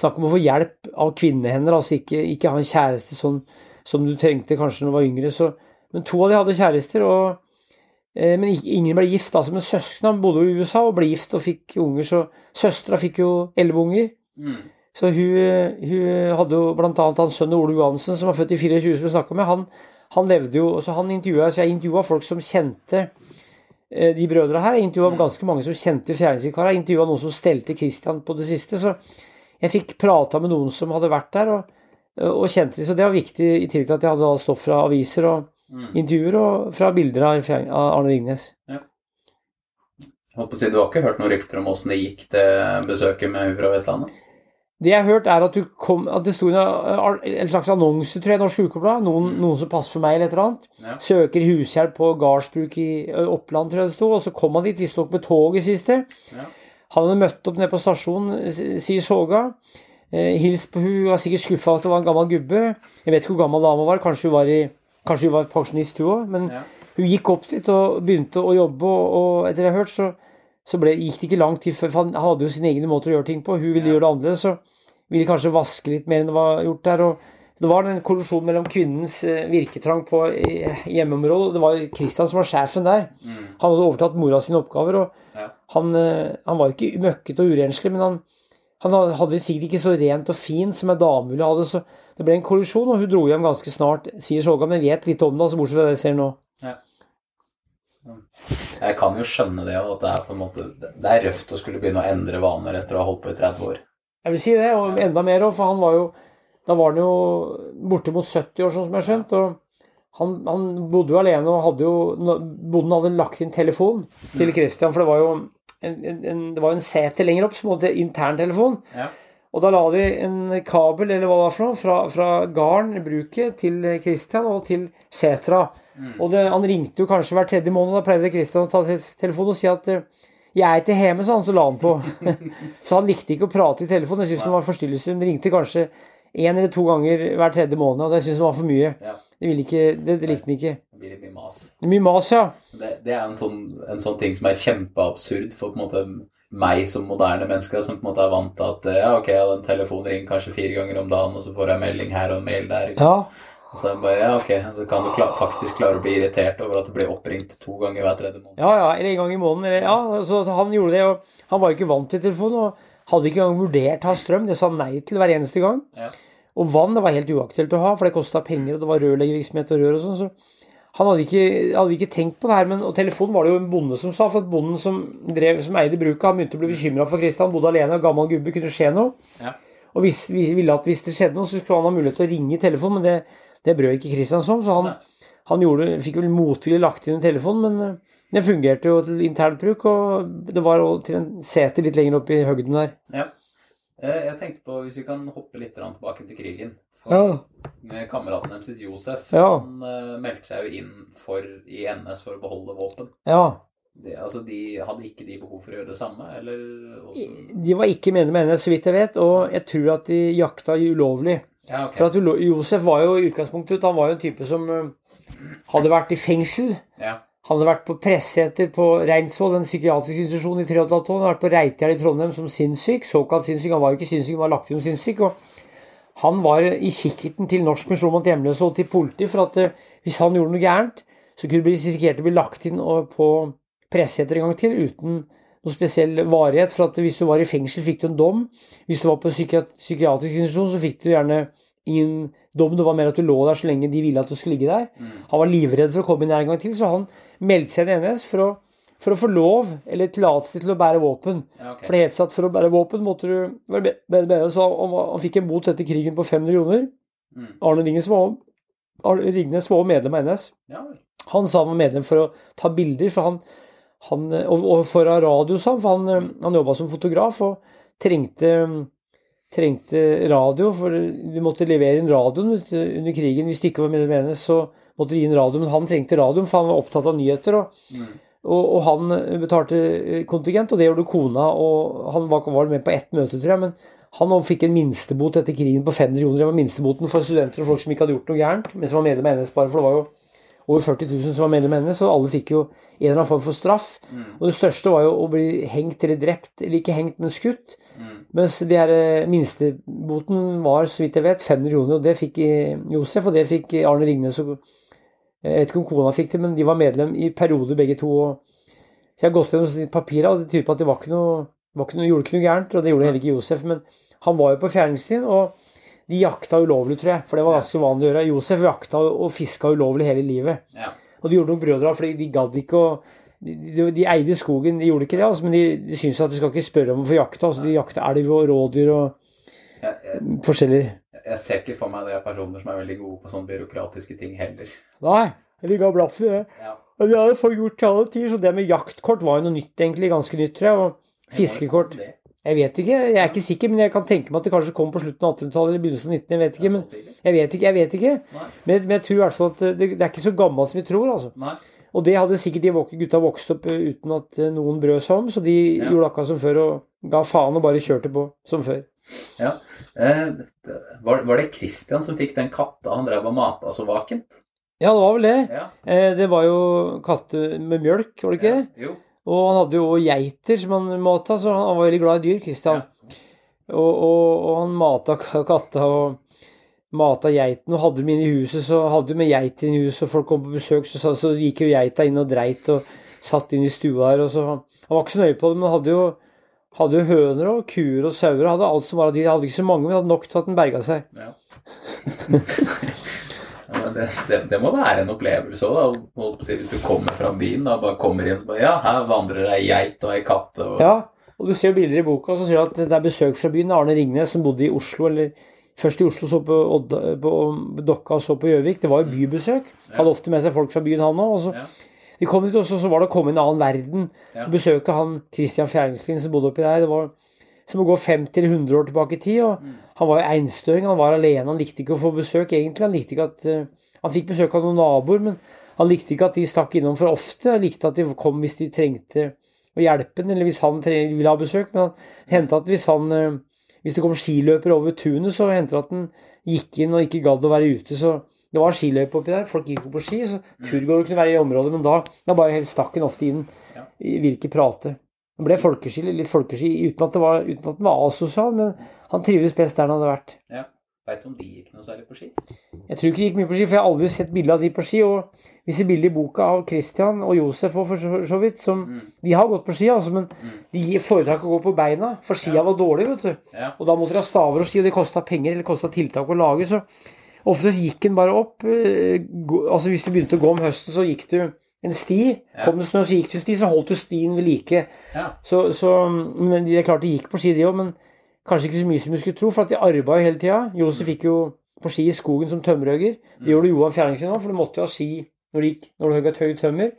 snakk om å få hjelp av kvinnehender. Altså ikke, ikke ha en kjæreste sånn som du trengte kanskje når du var yngre. Så, men to av de hadde kjærester, og, eh, men ingen ble gift. Altså, men søsknene bodde jo i USA og ble gift og fikk unger, så søstera fikk jo elleve unger. Mm. Så hun, hun hadde jo annet hans sønn Ole Johansen, som var født i 24, som vi snakka med. Han, han levde jo Så han intervjuet, så jeg intervjua folk som kjente eh, de brødra her. Jeg intervjua ganske mange som kjente fjernsynskarene. Jeg intervjua noen som stelte Christian på det siste. Så jeg fikk prata med noen som hadde vært der, og, og kjente dem. Så det var viktig, i tillegg til at jeg hadde stoff fra aviser og Mm. intervjuer og fra bilder av, Arne Ringnes. Jeg holdt på å si, Du har ikke hørt noen rykter om åssen det gikk til besøket med hun fra Vestlandet? Det jeg har hørt, er at, du kom, at det sto en, en slags annonse tror jeg, i Norsk Ukeblad. Noen, noen som passer for meg, eller et eller annet. Ja. Søker hushjelp på gardsbruk i Oppland, tror jeg det sto. Og så kom han dit, visstnok med toget siste. Ja. Han hadde møtt opp nede på stasjonen, sier Soga. Eh, hils på hun, var sikkert skuffa at det var en gammel gubbe. Jeg vet ikke hvor gammel dama var, kanskje hun var, i, kanskje hun var pensjonist hun òg. Men Ja. hun gikk opp dit og begynte å jobbe, og, og etter det jeg har hørt, så, så ble, gikk det ikke lang tid før Han hadde jo sine egne måter å gjøre ting på. Hun ville Ja. gjøre det annerledes, så ville kanskje vaske litt mer enn det var gjort der. og det var en kollisjon mellom kvinnens eh, virketrang på hjemmeområdet. og Det var Kristian som var sjefen der. Mm. Han hadde overtatt mora sine oppgaver. og Ja. Han, eh, han var ikke møkkete og urenslig, men han, han hadde det sikkert ikke så rent og fint som en dame ville ha det. Så det ble en kollisjon, og hun dro hjem ganske snart, sier Skjolga, men vet litt om det, altså bortsett fra det jeg ser nå. Jeg kan jo skjønne det, at det er på en måte Det er røft å skulle begynne å endre vaner etter å ha holdt på i 30 år. Jeg vil si det, og enda mer òg, for han var jo Da var han jo borte mot 70 år, sånn som jeg har skjønt. og han, han bodde jo alene og hadde jo Bonden hadde lagt inn telefon til Christian, for det var jo en, en, det var en seter lenger opp som hadde interntelefon. Ja. Og da la de en kabel, eller hva det var for noe, fra, fra garden, bruket, til Christian og til setra. Og det, han ringte jo kanskje hver tredje måned. Da pleide Christian å ta telefonen og si at eh, 'Jeg er ikke hjemme', sa han, så la han på. så han likte ikke å prate i telefonen. Jeg syntes det var forstyrrelse. Han ringte kanskje én eller to ganger hver tredje måned, og det syntes han var for mye. Ja. Det, ville ikke, det, det likte han ikke. Det blir litt mye mas. Mye mas, ja. Det, det er en sånn, en sånn ting som er kjempeabsurd for på en måte meg som moderne menneske, som på en måte er vant til at ja, ok, en den telefonen ringer kanskje fire ganger om dagen, og så får jeg melding her og en mail der. Ikke sant? ja. Så bare, ja, ok, så kan du kla faktisk klare å bli irritert over at du blir oppringt to ganger hver tredje måned. Ja, ja, eller en gang i måneden. Eller, ja, så han gjorde det, og han var ikke vant til telefon, og hadde ikke engang vurdert å ha strøm. Det sa nei til hver eneste gang. Ja. Og vann det var helt uaktuelt å ha, for det kosta penger, og det var rørleggervirksomhet og rør og sånn. Så han hadde ikke, hadde ikke tenkt på det her. Men, og telefonen var det jo en bonde som sa, for bonden som, drev, som eide bruket, han begynte å bli bekymra for Kristian. Bodde alene, og gammel gubbe, kunne skje noe. Ja. Og hvis, vi ville at hvis det skjedde noe, så skulle han ha mulighet til å ringe i telefonen, men det, det brød ikke Kristian som, så han, han gjorde, fikk vel motvillig lagt inn en telefon, men eh, det fungerte jo til internt bruk, og det var også til en seter litt lenger opp i høgden der. Ja. Eh, Jeg tenkte på, hvis vi kan hoppe litt tilbake til krigen. For med kameraten deres Josef, han uh, meldte seg jo inn for, i NS for å beholde våpen. Ja. De, altså, de, hadde ikke de behov for å gjøre det samme, eller også? De var ikke medlem av NS, så vidt jeg vet, og jeg tror at de jakta ulovlig. Ja, okay. For at Josef var jo i utgangspunktet Han var jo en type som eh, hadde vært i fengsel. Ja. Han hadde vært på Presseter på Reinsvoll, en psykiatrisk institusjon i 3,5 år. Han hadde vært på Reitjern i Trondheim som sinnssyk. Såkalt sinnssyk. Han var jo ikke sinnssyk, han var lagt inn som sinnssyk. Og han var i kikkerten til Norsk misjon mot hjemløse og til politiet, for at eh, hvis han gjorde noe gærent, så kunne det bli risikert å bli lagt inn på Presseter en gang til uten noe spesiell varighet. For at hvis du var i fengsel, fikk du en dom. Hvis du var på psykiat psykiatrisk institusjon, så fikk du gjerne ingen dom. Det var mer at du lå der så lenge de ville at du skulle ligge der. Han var livredd for å komme inn der en gang til, så han meldte seg i NS for å For å få lov eller tillatelse til å bære våpen. Ja, ok. For det helt satt at for å bære våpen måtte du være bedre. Så han, han fikk en bot etter krigen på 500 kroner. Mm. Arne Ringnes var, Arne Ringnes var medlem av NS. Ja. Han sa han var medlem for å ta bilder, for han, han og, og for radio, sa han, for han, eh, han jobba som fotograf og trengte, trengte radio, for du måtte levere inn radioen under krigen. Hvis du ikke var medlem av NS, så måtte du gi inn radioen. Men han trengte radioen, for han var opptatt av nyheter. og Mm. Og, og han betalte eh, kontingent, og det gjorde kona. Og han var, var med på ett møte, tror jeg. Men han fikk en minstebot etter krigen på 500 kroner. Det var minsteboten for studenter og folk som ikke hadde gjort noe gærent, men som var medlem av NS bare. For det var jo over 40 000 som var medlem av NS, og alle fikk jo en eller annen form for straff. Mm. Og det største var jo å bli hengt eller drept, eller ikke hengt, men skutt. Mm. Mens de her eh, minsteboten var, så vidt jeg vet, 500 kroner. Og det fikk eh, Josef, og det fikk Arne Ringnes. Og jeg vet ikke om kona fikk det, men de var medlem i perioder begge to. Så jeg har gått gjennom papirer, og det tyder på at det var ikke noe, var ikke noe, gjorde ikke noe gærent. Og det gjorde heller ikke Josef. Men han var jo på fjerningstid, og de jakta ulovlig, tror jeg. For det var ganske vanlig å gjøre. Josef jakta og fiska ulovlig hele livet. Ja. Og de gjorde noen brødre, fordi de gadd ikke å de, de, de eide skogen, de gjorde ikke det, altså, men de, de syntes at du skal ikke spørre om å få jakta. Altså, de jakta elg og rådyr og ja, jeg, forskjellig. Jeg ser ikke for meg det er personer som er veldig gode på sånne byråkratiske ting heller. Nei, jeg ligger og blaff i det. Ja. Og det hadde folk gjort til alle tider, så det med jaktkort var jo noe nytt, egentlig. Ganske nytt, tror jeg. Og fiskekort. Jeg vet ikke, jeg er ikke sikker, men jeg kan tenke meg at det kanskje kom på slutten av 1800-tallet eller begynnelsen av 19. Jeg vet ikke, men jeg vet ikke. jeg vet ikke. Men, men jeg tror i hvert fall at det, det er ikke så gammelt som vi tror, altså. Nei. Og det hadde sikkert de gutta vokst opp eh, uten at eh, noen brød seg om, så de Ja. gjorde akkurat som før og ga faen og bare kjørte på som før. Ja. Eh, var, var det Christian som fikk den katta han drev og mata så vakent? Ja, det var vel det. Ja. Eh, Det var jo katter med mjølk, var det ikke det? Ja. Jo. Og han hadde jo geiter som han mata, så han var veldig glad i dyr, Christian. Og, og, og han mata katta og mata geiten, og hadde dem inne i huset, så hadde de med geit inne i huset, og folk kom på besøk, så, så, så gikk jo geita inn og dreit og satt inn i stua her. og så Han var ikke så nøye på det, men hadde jo, hadde jo høner og kuer og sauer, hadde alt som var av dyr. Hadde ikke så mange, men hadde nok til at den berga seg. Ja. Det, det, det må være en opplevelse òg, hvis du kommer fra byen og bare kommer inn og bare Ja, her vandrer ei geit og ei katt og Ja, og du ser bilder i boka, ser du at det er besøk fra byen. Arne Ringnes som bodde i Oslo, eller først i Oslo, så på, Odda, på Dokka og så på Gjøvik. Det var jo bybesøk. Hadde ofte med seg folk fra byen, han òg. Og så Ja. De kom dit, og så, var det å komme i en annen verden. Ja. Besøke han Christian Fjernslien som bodde oppi der. Det var som å gå 50 eller 100 år tilbake i tid. og Mm. Han var jo einstøing, han var alene. Han likte ikke å få besøk, egentlig. Han likte ikke at eh, Han fikk besøk av noen naboer, men han likte ikke at de stakk innom for ofte. Han likte at de kom hvis de trengte å hjelpe den, eller hvis han ville ha besøk. Men han hendte at hvis han eh, Hvis det kom skiløpere over tunet, så hendte det at han gikk inn og ikke gadd å være ute. Så det var skiløype oppi der. Folk gikk opp på ski, så turgåere kunne være i området. Men da, da bare helt stakk han ofte inn. Ja. Ville prate. Det ble folkeski, litt folkeski uten at, det var, uten at den var asosial, men han trivdes best der han hadde vært. Ja. Veit du om de gikk noe særlig på ski? Jeg tror ikke de gikk mye på ski, for jeg har aldri sett bilde av de på ski. Og vi ser bilde i boka av Christian og Josef og for så, så vidt, som Mm. De har gått på ski, altså, men Mm. de foretrakk å gå på beina, for skia Ja. var dårlige, vet du. Ja. Og da måtte de ha staver og ski, og det kosta penger, eller kosta tiltak å lage, så ofte gikk den bare opp. eh, Altså hvis du begynte å gå om høsten, så gikk du en sti. Ja. Kom det snø, så gikk du sti, så holdt du stien ved like. ja. Så, så men Det er klart de gikk på ski, de òg, men kanskje ikke så mye som du skulle tro, for at de arbeida jo hele tida. Josef gikk jo på ski i skogen som tømmerhogger. Det gjorde Johan Fjerningsen òg, for du måtte jo ha ski når du gikk når du hogg et høyt tømmer.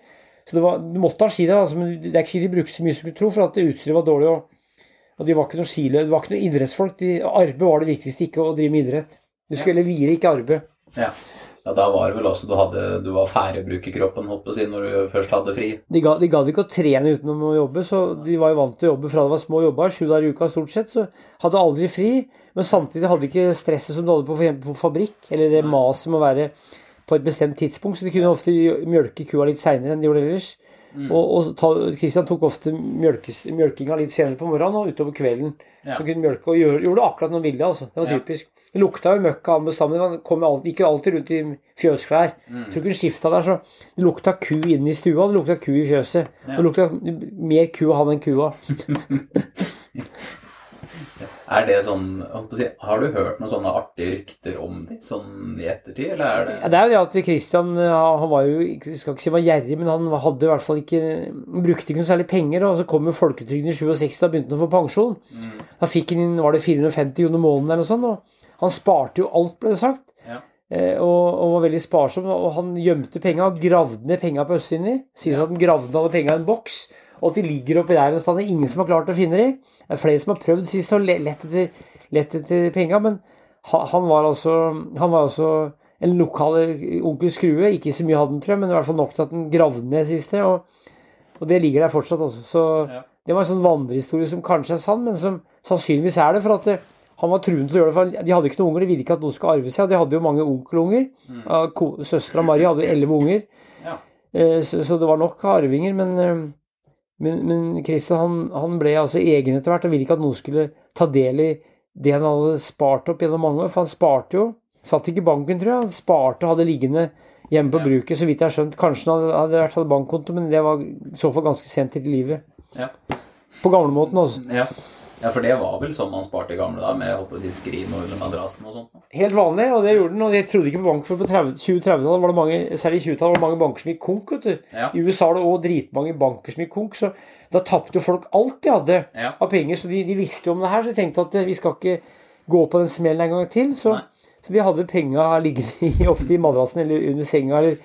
Så det var, du måtte ha ski der, altså, men det er ikke sikkert de brukte så mye som du skulle tro, for at utstyret var dårlig. Og, og de var ikke noe skiløp, det var ikke noe idrettsfolk. De, arbeid var det viktigste, ikke å drive med idrett. Du skulle hvile, ikke arbeide. ja. Ja, Da var det vel også du, hadde, du var færøybrukerkroppen, holdt på å si, når du først hadde fri. De ga- de gadd ikke å trene utenom å jobbe, så de var jo vant til å jobbe fra det var små jobber, sju dager i uka stort sett, så hadde aldri fri. Men samtidig hadde de ikke stresset som de hadde på, på fabrikk, eller det maset med å være på et bestemt tidspunkt, så de kunne ofte mjølke kua litt seinere enn de gjorde ellers. Mm. Og, og ta, Christian tok ofte mjølkes, mjølkinga litt senere på morgenen og utover kvelden. Ja. Så kunne mjølke og gjøre, gjorde akkurat når han ville, altså. Det var typisk. Det lukta jo møkk av han bestandig. Han kom alltid, gikk jo alltid rundt i fjøsklær. Mm. Tror ikke skifta der, så det lukta ku inne i stua, det lukta ku i fjøset. Ja. Det lukta mer ku av han enn kua. Er det sånn si, Har du hørt noen sånne artige rykter om dem sånn i ettertid, eller er det Ja, det er jo det at Christian han var jo jeg skal ikke si var gjerrig, men han hadde i hvert fall ikke brukte ikke noe særlig penger. Og så kom jo folketrygden i 67, da begynte han å få pensjon. Mm. Da fikk han inn var det 450 kroner måneden eller noe sånt. Og han sparte jo alt, ble det sagt. Ja. Eh, og, og var veldig sparsom. Og han gjemte penga, gravde ned penga på østsiden. Sies at han gravde ned penga i en boks. Og at de ligger oppi der en sted. Det er ingen som har klart å finne dem. Det er flere som har prøvd sist å lett etter, lett etter penga, men han var altså Han var altså en lokal onkel Skrue. Ikke så mye hadde han, tror jeg, men i hvert fall nok til at han gravde ned siste. Og, og det ligger der fortsatt, altså. Så Ja. det var en sånn vandrehistorie som kanskje er sann, men som sannsynligvis er det. For at det, han var truen til å gjøre det, for de hadde ikke noen unger. Det ville ikke at noen skulle arve seg. De hadde jo mange onkelunger. Mm. Søstera Mari hadde jo elleve unger. Ja. Eh, Så, det var nok arvinger, men, eh, men, men Christian han, han ble altså egen etter hvert og ville ikke at noen skulle ta del i det han hadde spart opp gjennom mange år. For han sparte jo. Satt ikke i banken, tror jeg. Han sparte og hadde liggende hjemme på Ja. bruket, så vidt jeg har skjønt. Kanskje han hadde, hadde vært hatt bankkonto, men det var i så fall ganske sent i livet. Ja. På gamlemåten, altså. Ja. Ja, for det var vel sånn man sparte i gamle dager, med håper å si, skrin og under madrassen og sånt? Helt vanlig, og det gjorde den. Og jeg trodde ikke på bank, for på 30 2030-tallet var det mange, særlig i 20-tallet, var det mange banker som gikk konk. vet du. Ja. I USA var det òg dritmange banker som gikk konk, så da tapte jo folk alt de hadde Ja. av penger. Så de, de visste jo om det her, så de tenkte at eh, vi skal ikke gå på den smellen en gang til. Så, så de hadde penga liggende i, ofte i madrassen eller under senga eller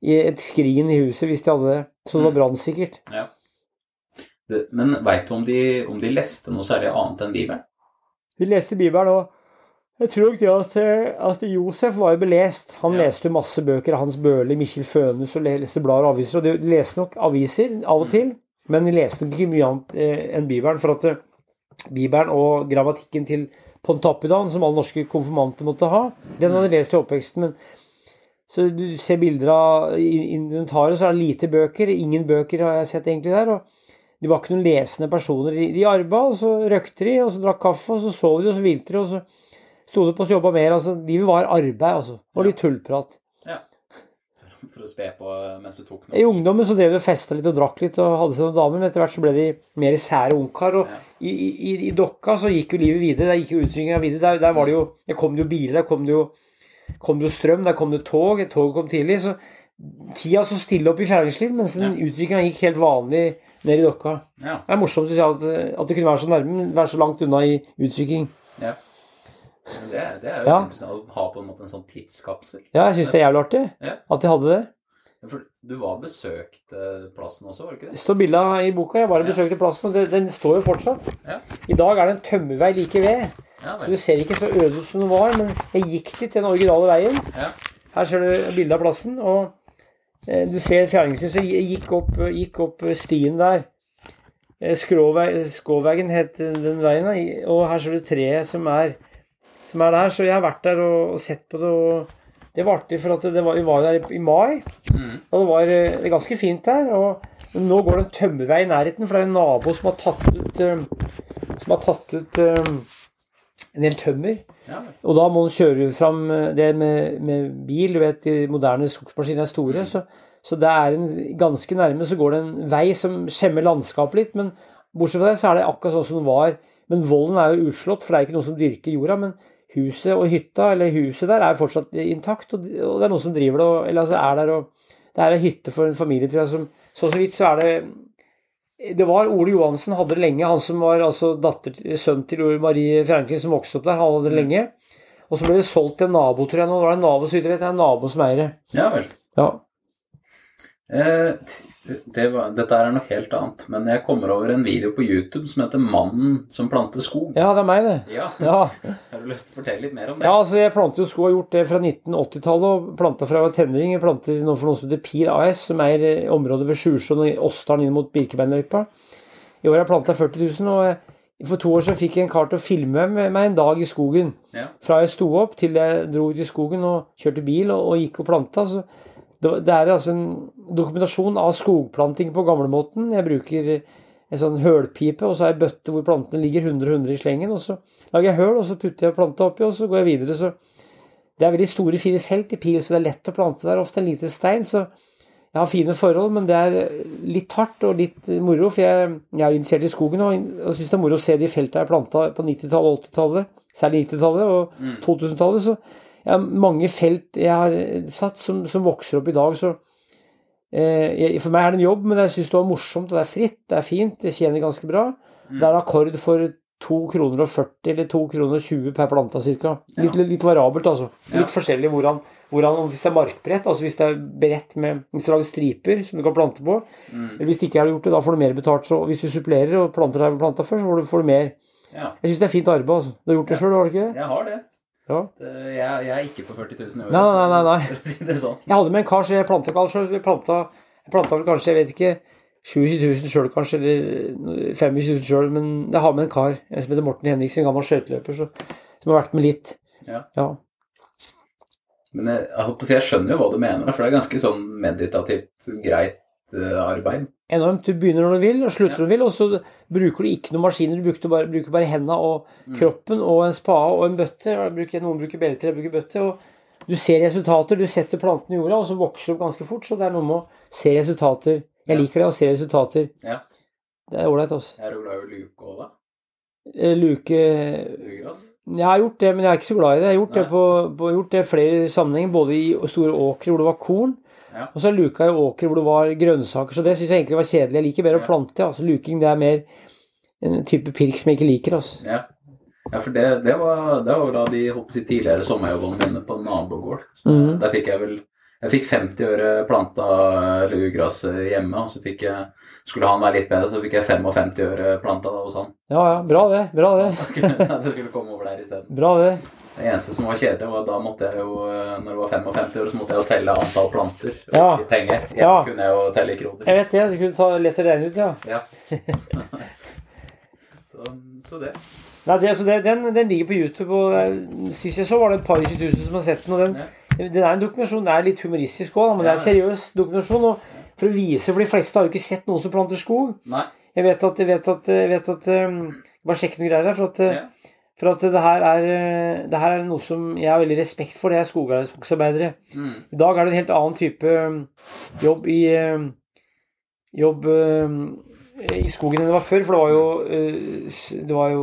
i et skrin i huset hvis de hadde det. Så det var brannsikkert. ja. Det, men veit du om de, om de leste noe særlig annet enn Bibelen? De leste Bibelen og jeg tror ikke at, eh, at Josef var jo belest. Han Ja. leste masse bøker av Hans Børli, Mikkjel Fønes og leste blader og aviser. Og de leste nok aviser av og til, men de leste nok ikke mye annet eh, enn Bibelen. For at eh, Bibelen og grammatikken til Pontappidan, som alle norske konfirmanter måtte ha, den hadde de lest i oppveksten. men så du ser bilder av inventaret, så er det lite bøker. Ingen bøker har jeg sett egentlig der. og de var ikke noen lesende personer. De, arba, og så røkte de, og så drakk kaffe, og så sov de, og så hvilte de, og så sto de på og jobba mer. altså Livet var arbeid, altså. Og litt tullprat. Ja. For å spe på mens du tok noe? I ungdommen så drev de og festa litt og drakk litt og hadde seg noen damer, men etter hvert så ble de mer sære ungkar. Og Ja. i, i, i Dokka så gikk jo livet videre. Der gikk jo utviklinga videre. Der, der var det jo Der kom det jo biler, der kom det jo, kom det jo strøm, der kom det tog. Toget kom tidlig. Så tida så stille opp i Fjerdingslid, mens den utviklinga gikk helt vanlig ned i Dokka. Ja. Det er morsomt å si at, at det kunne være så nærme, men være så langt unna i utvikling. ja. Det, det er jo Ja. interessant å ha på en måte en sånn tidskapsel. Ja, jeg syns det er jævlig artig Ja. at de hadde det. For du var besøkt plassen også, var det ikke Det det? står bilde i boka. Jeg bare besøkte plassen, og den står jo fortsatt. Ja. I dag er det en tømmervei like ved, Ja så du det ser ikke så øde ut som det var. Men jeg gikk dit, den originale veien. Ja. Her ser du bilde av plassen, og du ser Fjerdingsen, så gikk opp, gikk opp stien der. Eh, Skåvegen het den veien, og her ser du treet som er, som er der. Så jeg har vært der og, og sett på det, og det var artig, for at det var, vi var der i mai. Mm. Og det var eh, det ganske fint der. Og nå går det en tømmervei i nærheten, for det er en nabo som har tatt ut eh, Som har tatt ut eh, en del tømmer. Ja. Og da må du kjøre fram eh, det med, med bil. Du vet, de moderne skogsmaskinene er store. Så, så det er en, ganske nærme så går det en vei som skjemmer landskapet litt. Men bortsett fra det, så er det akkurat sånn som det var. Men volden er jo utslått, for det er ikke noen som dyrker jorda. Men huset og hytta, eller huset der, er fortsatt intakt. Og, og det er noen som driver det, og, eller altså er der og Det er en hytte for en familie, tror jeg, som Så så vidt så er det det var Ole Johansen hadde det lenge, han som var altså datter, sønn til Marie Fjerningsen som vokste opp der. Han hadde det lenge. Og så ble det solgt til en nabo, tror jeg. Nå var det en nabo, så vidt jeg vet, det er en nabo som eier det. Ja vel. Ja. Eh, det var, dette er noe helt annet, men jeg kommer over en video på YouTube som heter 'Mannen som planter skog'. ja, det er meg, det. Ja. Ja. Har du lyst til å fortelle litt mer om det? ja, altså jeg planter jo sko, har gjort det fra 1980-tallet, og planta fra jeg var tenåring. Jeg planter nå for noe som heter Pir AS, som er eh, området ved Sjusjøen og Åsdalen inn mot Birkebeinløypa. I år har jeg planta 40 000, og eh, for to år siden fikk jeg en kar til å filme med meg en dag i skogen. Ja. Fra jeg sto opp til jeg dro ut i skogen og kjørte bil og, og gikk og planta. Så det, er altså en dokumentasjon av skogplanting på gamlemåten. Jeg bruker en sånn hølpipe, og så har jeg bøtte hvor plantene ligger 100-100 i slengen. og Så lager jeg høl, og så putter jeg planta oppi, og så går jeg videre. Så det er veldig store, fine felt i pil, så det er lett å plante der. Ofte en liten stein. Så jeg har fine forhold, men det er litt hardt og litt moro. For jeg, jeg er interessert i skogen og, og syns det er moro å se de felta jeg planta på 90-tallet og 80-tallet, særlig 90-tallet og 2000-tallet. Så jeg har mange felt jeg har satt som, som vokser opp i dag. Så eh, jeg, for meg er det en jobb, men jeg syns det var morsomt, og det er fritt, det er fint, jeg tjener ganske bra. Det er akkord for 2 kroner og 40 eller 2 kroner og 20 per planta ca. Litt, litt variabelt, altså. Litt Ja. forskjellig hvordan, hvordan Hvis det er markbrett, altså hvis det er brett med hvis lager striper som du kan plante på eller Hvis ikke har gjort det, da får du mer betalt. Så hvis du supplerer og planter der du planta før, så får du, får du mer. Ja, Jeg syns det er fint arbeid. altså. Du har gjort det sjøl, har du ikke det? jeg har det. Ja. jeg, jeg er ikke på 40 000 i året. Nei, nei, nei, nei. Sånn. Jeg hadde med en kar, så jeg planta ikke alt. Jeg planta, jeg vel kanskje, jeg vet ikke 27 000 sjøl, kanskje, eller 25 000 sjøl. Men jeg har med en kar en som heter Morten Henriksen, en gammel skøyteløper, som har vært med litt. Ja. Ja. Men jeg, jeg, si, jeg skjønner jo hva du mener, for det er ganske sånn meditativt greit arbeid. Enormt. Du begynner når du vil, og slutter når du vil, og så bruker du ikke noen maskiner. Du bare, bruker bare hendene og kroppen og en spade og en bøtte. Noen bruker belter, jeg bruker bøtte. og Du ser resultater. Du setter planten i jorda, og så vokser det opp ganske fort. Så det er noe med å se resultater. Jeg liker det å se resultater. Ja. Det er ålreit, altså. Er jo glad i luke òg, da. Eh, Luke. Jeg har gjort det, men jeg er ikke så glad i det. Jeg har gjort det på, på gjort det flere sammenhenger, både i store åkre hvor det var korn, Ja. og så luka i åker hvor det var grønnsaker. Så det syns jeg egentlig var kjedelig. Jeg liker bedre Ja. å plante. Altså, luking det er mer en type pirk som jeg ikke liker. Altså. Ja. ja, for det, det, var, det var vel de på tidligere sommerjobbene mine på nabogård. Så Mhm. Der fikk jeg vel jeg fikk 50 øre planta lugras hjemme, og så fikk jeg Skulle han være litt bedre, så fikk jeg 55 øre planta da hos han. Ja ja, bra det. Bra det. Så jeg skulle, så jeg skulle komme over der isteden. Bra det. Det eneste som var kjedelig, var at da måtte jeg jo, eh, når det var 55 år, så måtte jeg jo telle antall planter, og Ja. ikke penger. Jeg Ja. kunne jeg jo telle i kroner. Jeg vet det. Du kunne ta lett å regne ut, ja. Ja. Så, så det. Nei, det, altså, det, den, den ligger på YouTube, og eh, sist jeg så, var det et par og 20 000 som har sett den. og den, den er en dokumentasjon. Den er litt humoristisk òg, men det er en seriøs dokumentasjon. og For å vise, for de fleste har jo ikke sett noen som planter skog. Nei. Jeg vet at, jeg vet at, jeg vet at um, Bare sjekk noen greier her. For at, Ja. For at det, her er, uh, det her er noe som jeg har veldig respekt for. Det er skogarbeidere. Mm. I dag er det en helt annen type um, jobb i um, Jobb um, i skogen enn det var før. For det var jo, uh, det var jo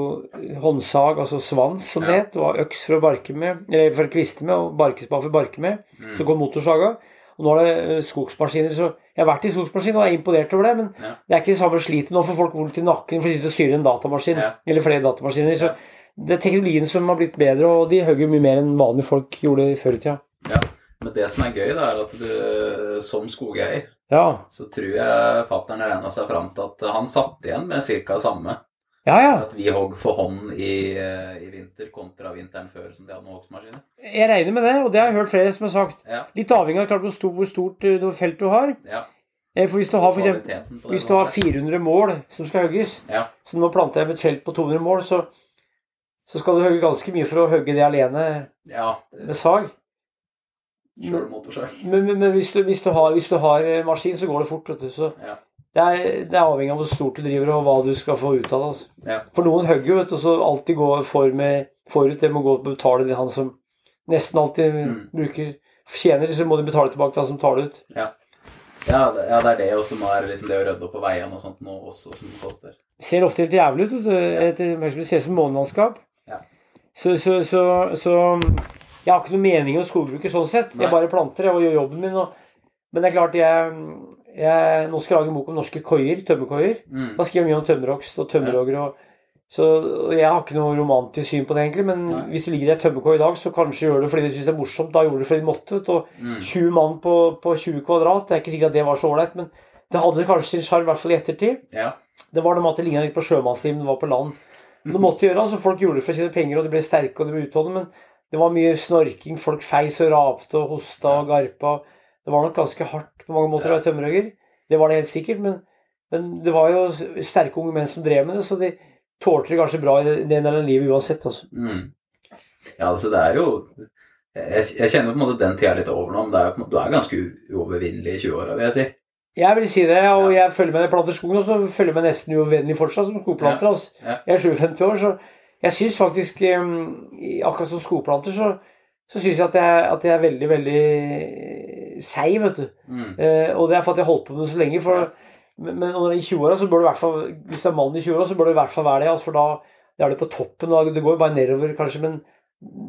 håndsag, altså svans, som det Ja. het. Det var øks for å barke med, eller for å kviste med, og barkespa for å barke med. Mm. Så kom motorsaga. Og nå er det uh, skogsmaskiner. Så jeg har vært i skogsmaskin og er imponert over det, men Ja. det er ikke det samme slitet. Nå for folk vondt i nakken for å sitte og styre en datamaskin. Ja. Eller flere datamaskiner. Så. Det er teknologien som har blitt bedre, og de hogger mye mer enn vanlige folk gjorde før i tida. Ja. Men det som er gøy, da, er at du som skogeier Ja. så tror jeg fattern regna seg fram til at han satt igjen med ca. samme. ja, ja. At vi hogg for hånd i, i vinter kontra vinteren før som de hadde med hogstmaskiner. Jeg regner med det, og det har jeg hørt flere som har sagt. Ja. Litt avhengig av klart hvor stort, hvor stort eh, felt du har. ja. Eh, For hvis du har, for eksempel, hvis du har 400 mål som skal hogges, Ja. så planter jeg med et felt på 200 mål, så, så skal du hogge ganske mye for å hogge det alene ja. med sag. Motorsag. Men, men, men hvis, du, hvis, du har, hvis du har eh, maskin, så går det fort. du. Så Ja. det, er, det er avhengig av hvor stort du driver og hva du skal få ut av det. Altså. Ja. For noen hogger jo, vet du, så alltid går for med, forut. Det må gå og betale det han som nesten alltid Mm. bruker Tjener, så må du betale tilbake til han som tar det ut. Ja, det, ja, det er det, også som er det liksom det å rydde opp på veiene og sånt nå også som koster. ser ofte helt jævlig ut. Det ser ut som månelandskap. Så, så, så, så jeg har ikke noe mening om skogbruket sånn sett. Nei. Jeg bare planter jeg, og gjør jobben min. Og, men det er klart, jeg, jeg Nå skal jeg lage en bok om norske koier, tømmerkoier. Mm. Da skriver jeg mye om tømmerhogst og tømmerhogger. Og, så jeg har ikke noe romantisk syn på det, egentlig. Men Nei. hvis du ligger i et tømmerkoi i dag, så kanskje gjør du det fordi du syns det er morsomt. Da gjorde du det fordi du måtte. Vet. Og Mm. 20 mann på, på 20 kvadrat, det er ikke sikkert at det var så ålreit, men det hadde kanskje sin sjarm, i hvert fall i ettertid. Ja. Det var det med at det ligna litt på sjømannsliv, men var på land. Men det måtte gjøre, altså Folk gjorde det for tjene penger, og de ble sterke og de ble utholdende, men det var mye snorking. Folk feis og rapte og hosta og garpa. Det var nok ganske hardt på mange måter å være tømmerhogger. Det var det helt sikkert, men, men det var jo sterke unge menn som drev med det, så de tålte det kanskje bra i det ene eller livet uansett. altså. Mm. Ja, altså det er jo Jeg, jeg kjenner på en måte den tida litt over nå, men er, du er ganske uovervinnelig i 20-åra, vil jeg si. Jeg vil si det, og jeg følger med når planterskogen, og så følger jeg med nesten uvennlig fortsatt som skogplanter. altså. Jeg er 57 år, så jeg syns faktisk Akkurat som skogplanter, så, så syns jeg at jeg, at jeg er veldig, veldig seig, vet du. Mm. Eh, og det er for at jeg holdt på med det så lenge. For, men, men er i 20-åra, så bør du i hvert fall Hvis det er mann i 20-åra, så bør du i hvert fall være det. Altså, for da, da er det på toppen. Da, det går bare nedover, kanskje. Men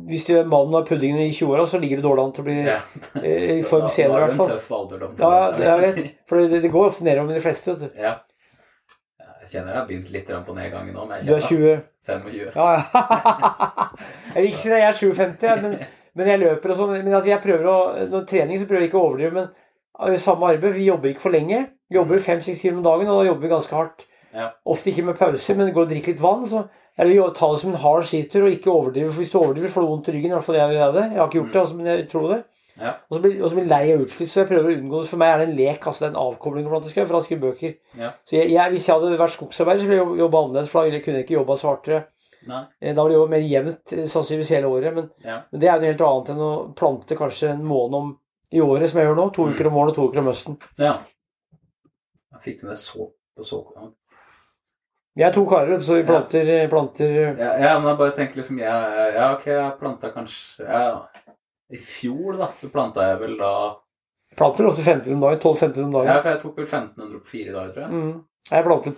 hvis du er mannen av puddingen i 20-åra, så ligger det dårlig an til å bli Ja. eh, i form senere, i hvert Da fall. har du en tøff alderdom. Ja, det jeg vet. For det, det går ofte nedover med de fleste, vet du. Ja. Jeg kjenner jeg har begynt litt på nedgangen nå, men jeg kjenner Du er 20 25. Ja, ja. Jeg vil ikke si det, jeg er 57, men, men jeg løper og sånn. Men altså, jeg prøver å Når trening så prøver jeg ikke å overdrive, men uh, samme arbeid. Vi jobber ikke for lenge. Vi jobber fem-seks timer om dagen, og da jobber vi ganske hardt. Ja. Ofte ikke med pauser, men går og drikker litt vann. Så eller jo, ta det som en hard skitur og ikke overdrive. For hvis du overdriver, får du vondt i ryggen. I hvert fall jeg vil gjøre det. Jeg har ikke gjort det, altså, men jeg tror det. Ja. Og så blir jeg lei og utslitt, så jeg prøver å unngå det. For meg er det en lek, altså det er en avkobling blant annet, fra å skrive bøker. Ja. Så jeg, jeg, hvis jeg hadde vært skogsarbeider, så ville jeg jobbe annerledes, for da kunne jeg ikke jobba svartere. Nei. Eh, Da ville jeg jobba mer jevnt, eh, sannsynligvis hele året. Men, Ja. men det er noe helt annet enn å plante kanskje en måned om i året, som jeg gjør nå. To Mm. uker om våren og to uker om høsten. ja. Jeg fikk du med så på så ja. Vi er to karer, så vi planter, Ja, planter Ja, ja, men jeg bare tenker liksom Ja, ja ok, jeg planta kanskje ja, I fjor, da, så planta jeg vel da Planter ofte 15 om dagen. 12-15 om dagen. Ja, for jeg tok vel 1500 på fire dager, tror jeg. Mm. Jeg planter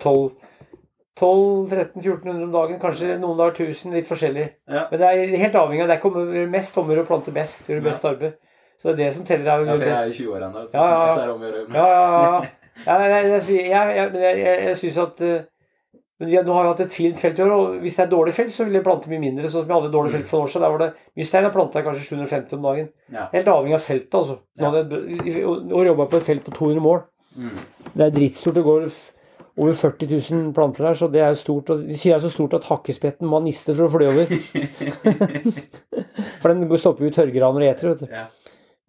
12-13-1400 om dagen. Kanskje noen dager 1000, litt forskjellig. Ja. Men det er helt avhengig av Det er gjøre mest om å plante best. Gjøre Ja. best arbeid. Så det er det som teller. er Ja, for jeg best. er i 20 år ennå, så Ja, ja, ja. for meg så er det om å gjøre Ja, mest. ja, ja. ja nei, nei, jeg, jeg, jeg, jeg, jeg, jeg, jeg synes at eh, men Nå har vi hatt et fint felt i år, og hvis det er dårlig felt, så vil jeg plante mye mindre. Sånn som jeg hadde et dårlig felt for noen år siden. Der var det mye stein. Jeg planta kanskje 750 om dagen. Ja. Helt avhengig av feltet, altså. Ja. jeg, jobba på et felt på 200 mål. Mm. Det er drittstort. Det går over 40 000 planter her, så det er stort. Og de sier det er så stort at hakkespetten må ha nister for å fly over. For den stopper jo tørrgraner og eter, vet du. ja.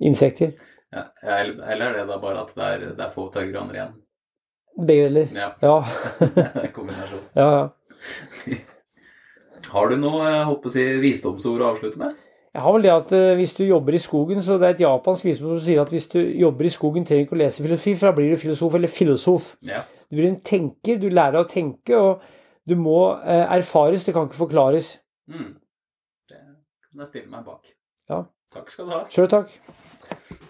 Insekter. Ja. Eller eller er det da bare at det er, det er få tørrgraner igjen? Begge deler. Ja. Ja. Kombinasjon. ja, ja. Har du noe jeg håper å si, visdomsord å avslutte med? Jeg har vel det at eh, hvis du jobber i skogen, så det er et japansk visdomsord som sier at hvis du jobber i skogen, trenger du ikke å lese filosofi, for da blir du filosof eller filosof. Ja. Du blir en tenker, du lærer å tenke, og du må eh, erfares, det kan ikke forklares. Mm. Det kan jeg stille meg bak. Ja. Takk skal du ha. Sjøl takk.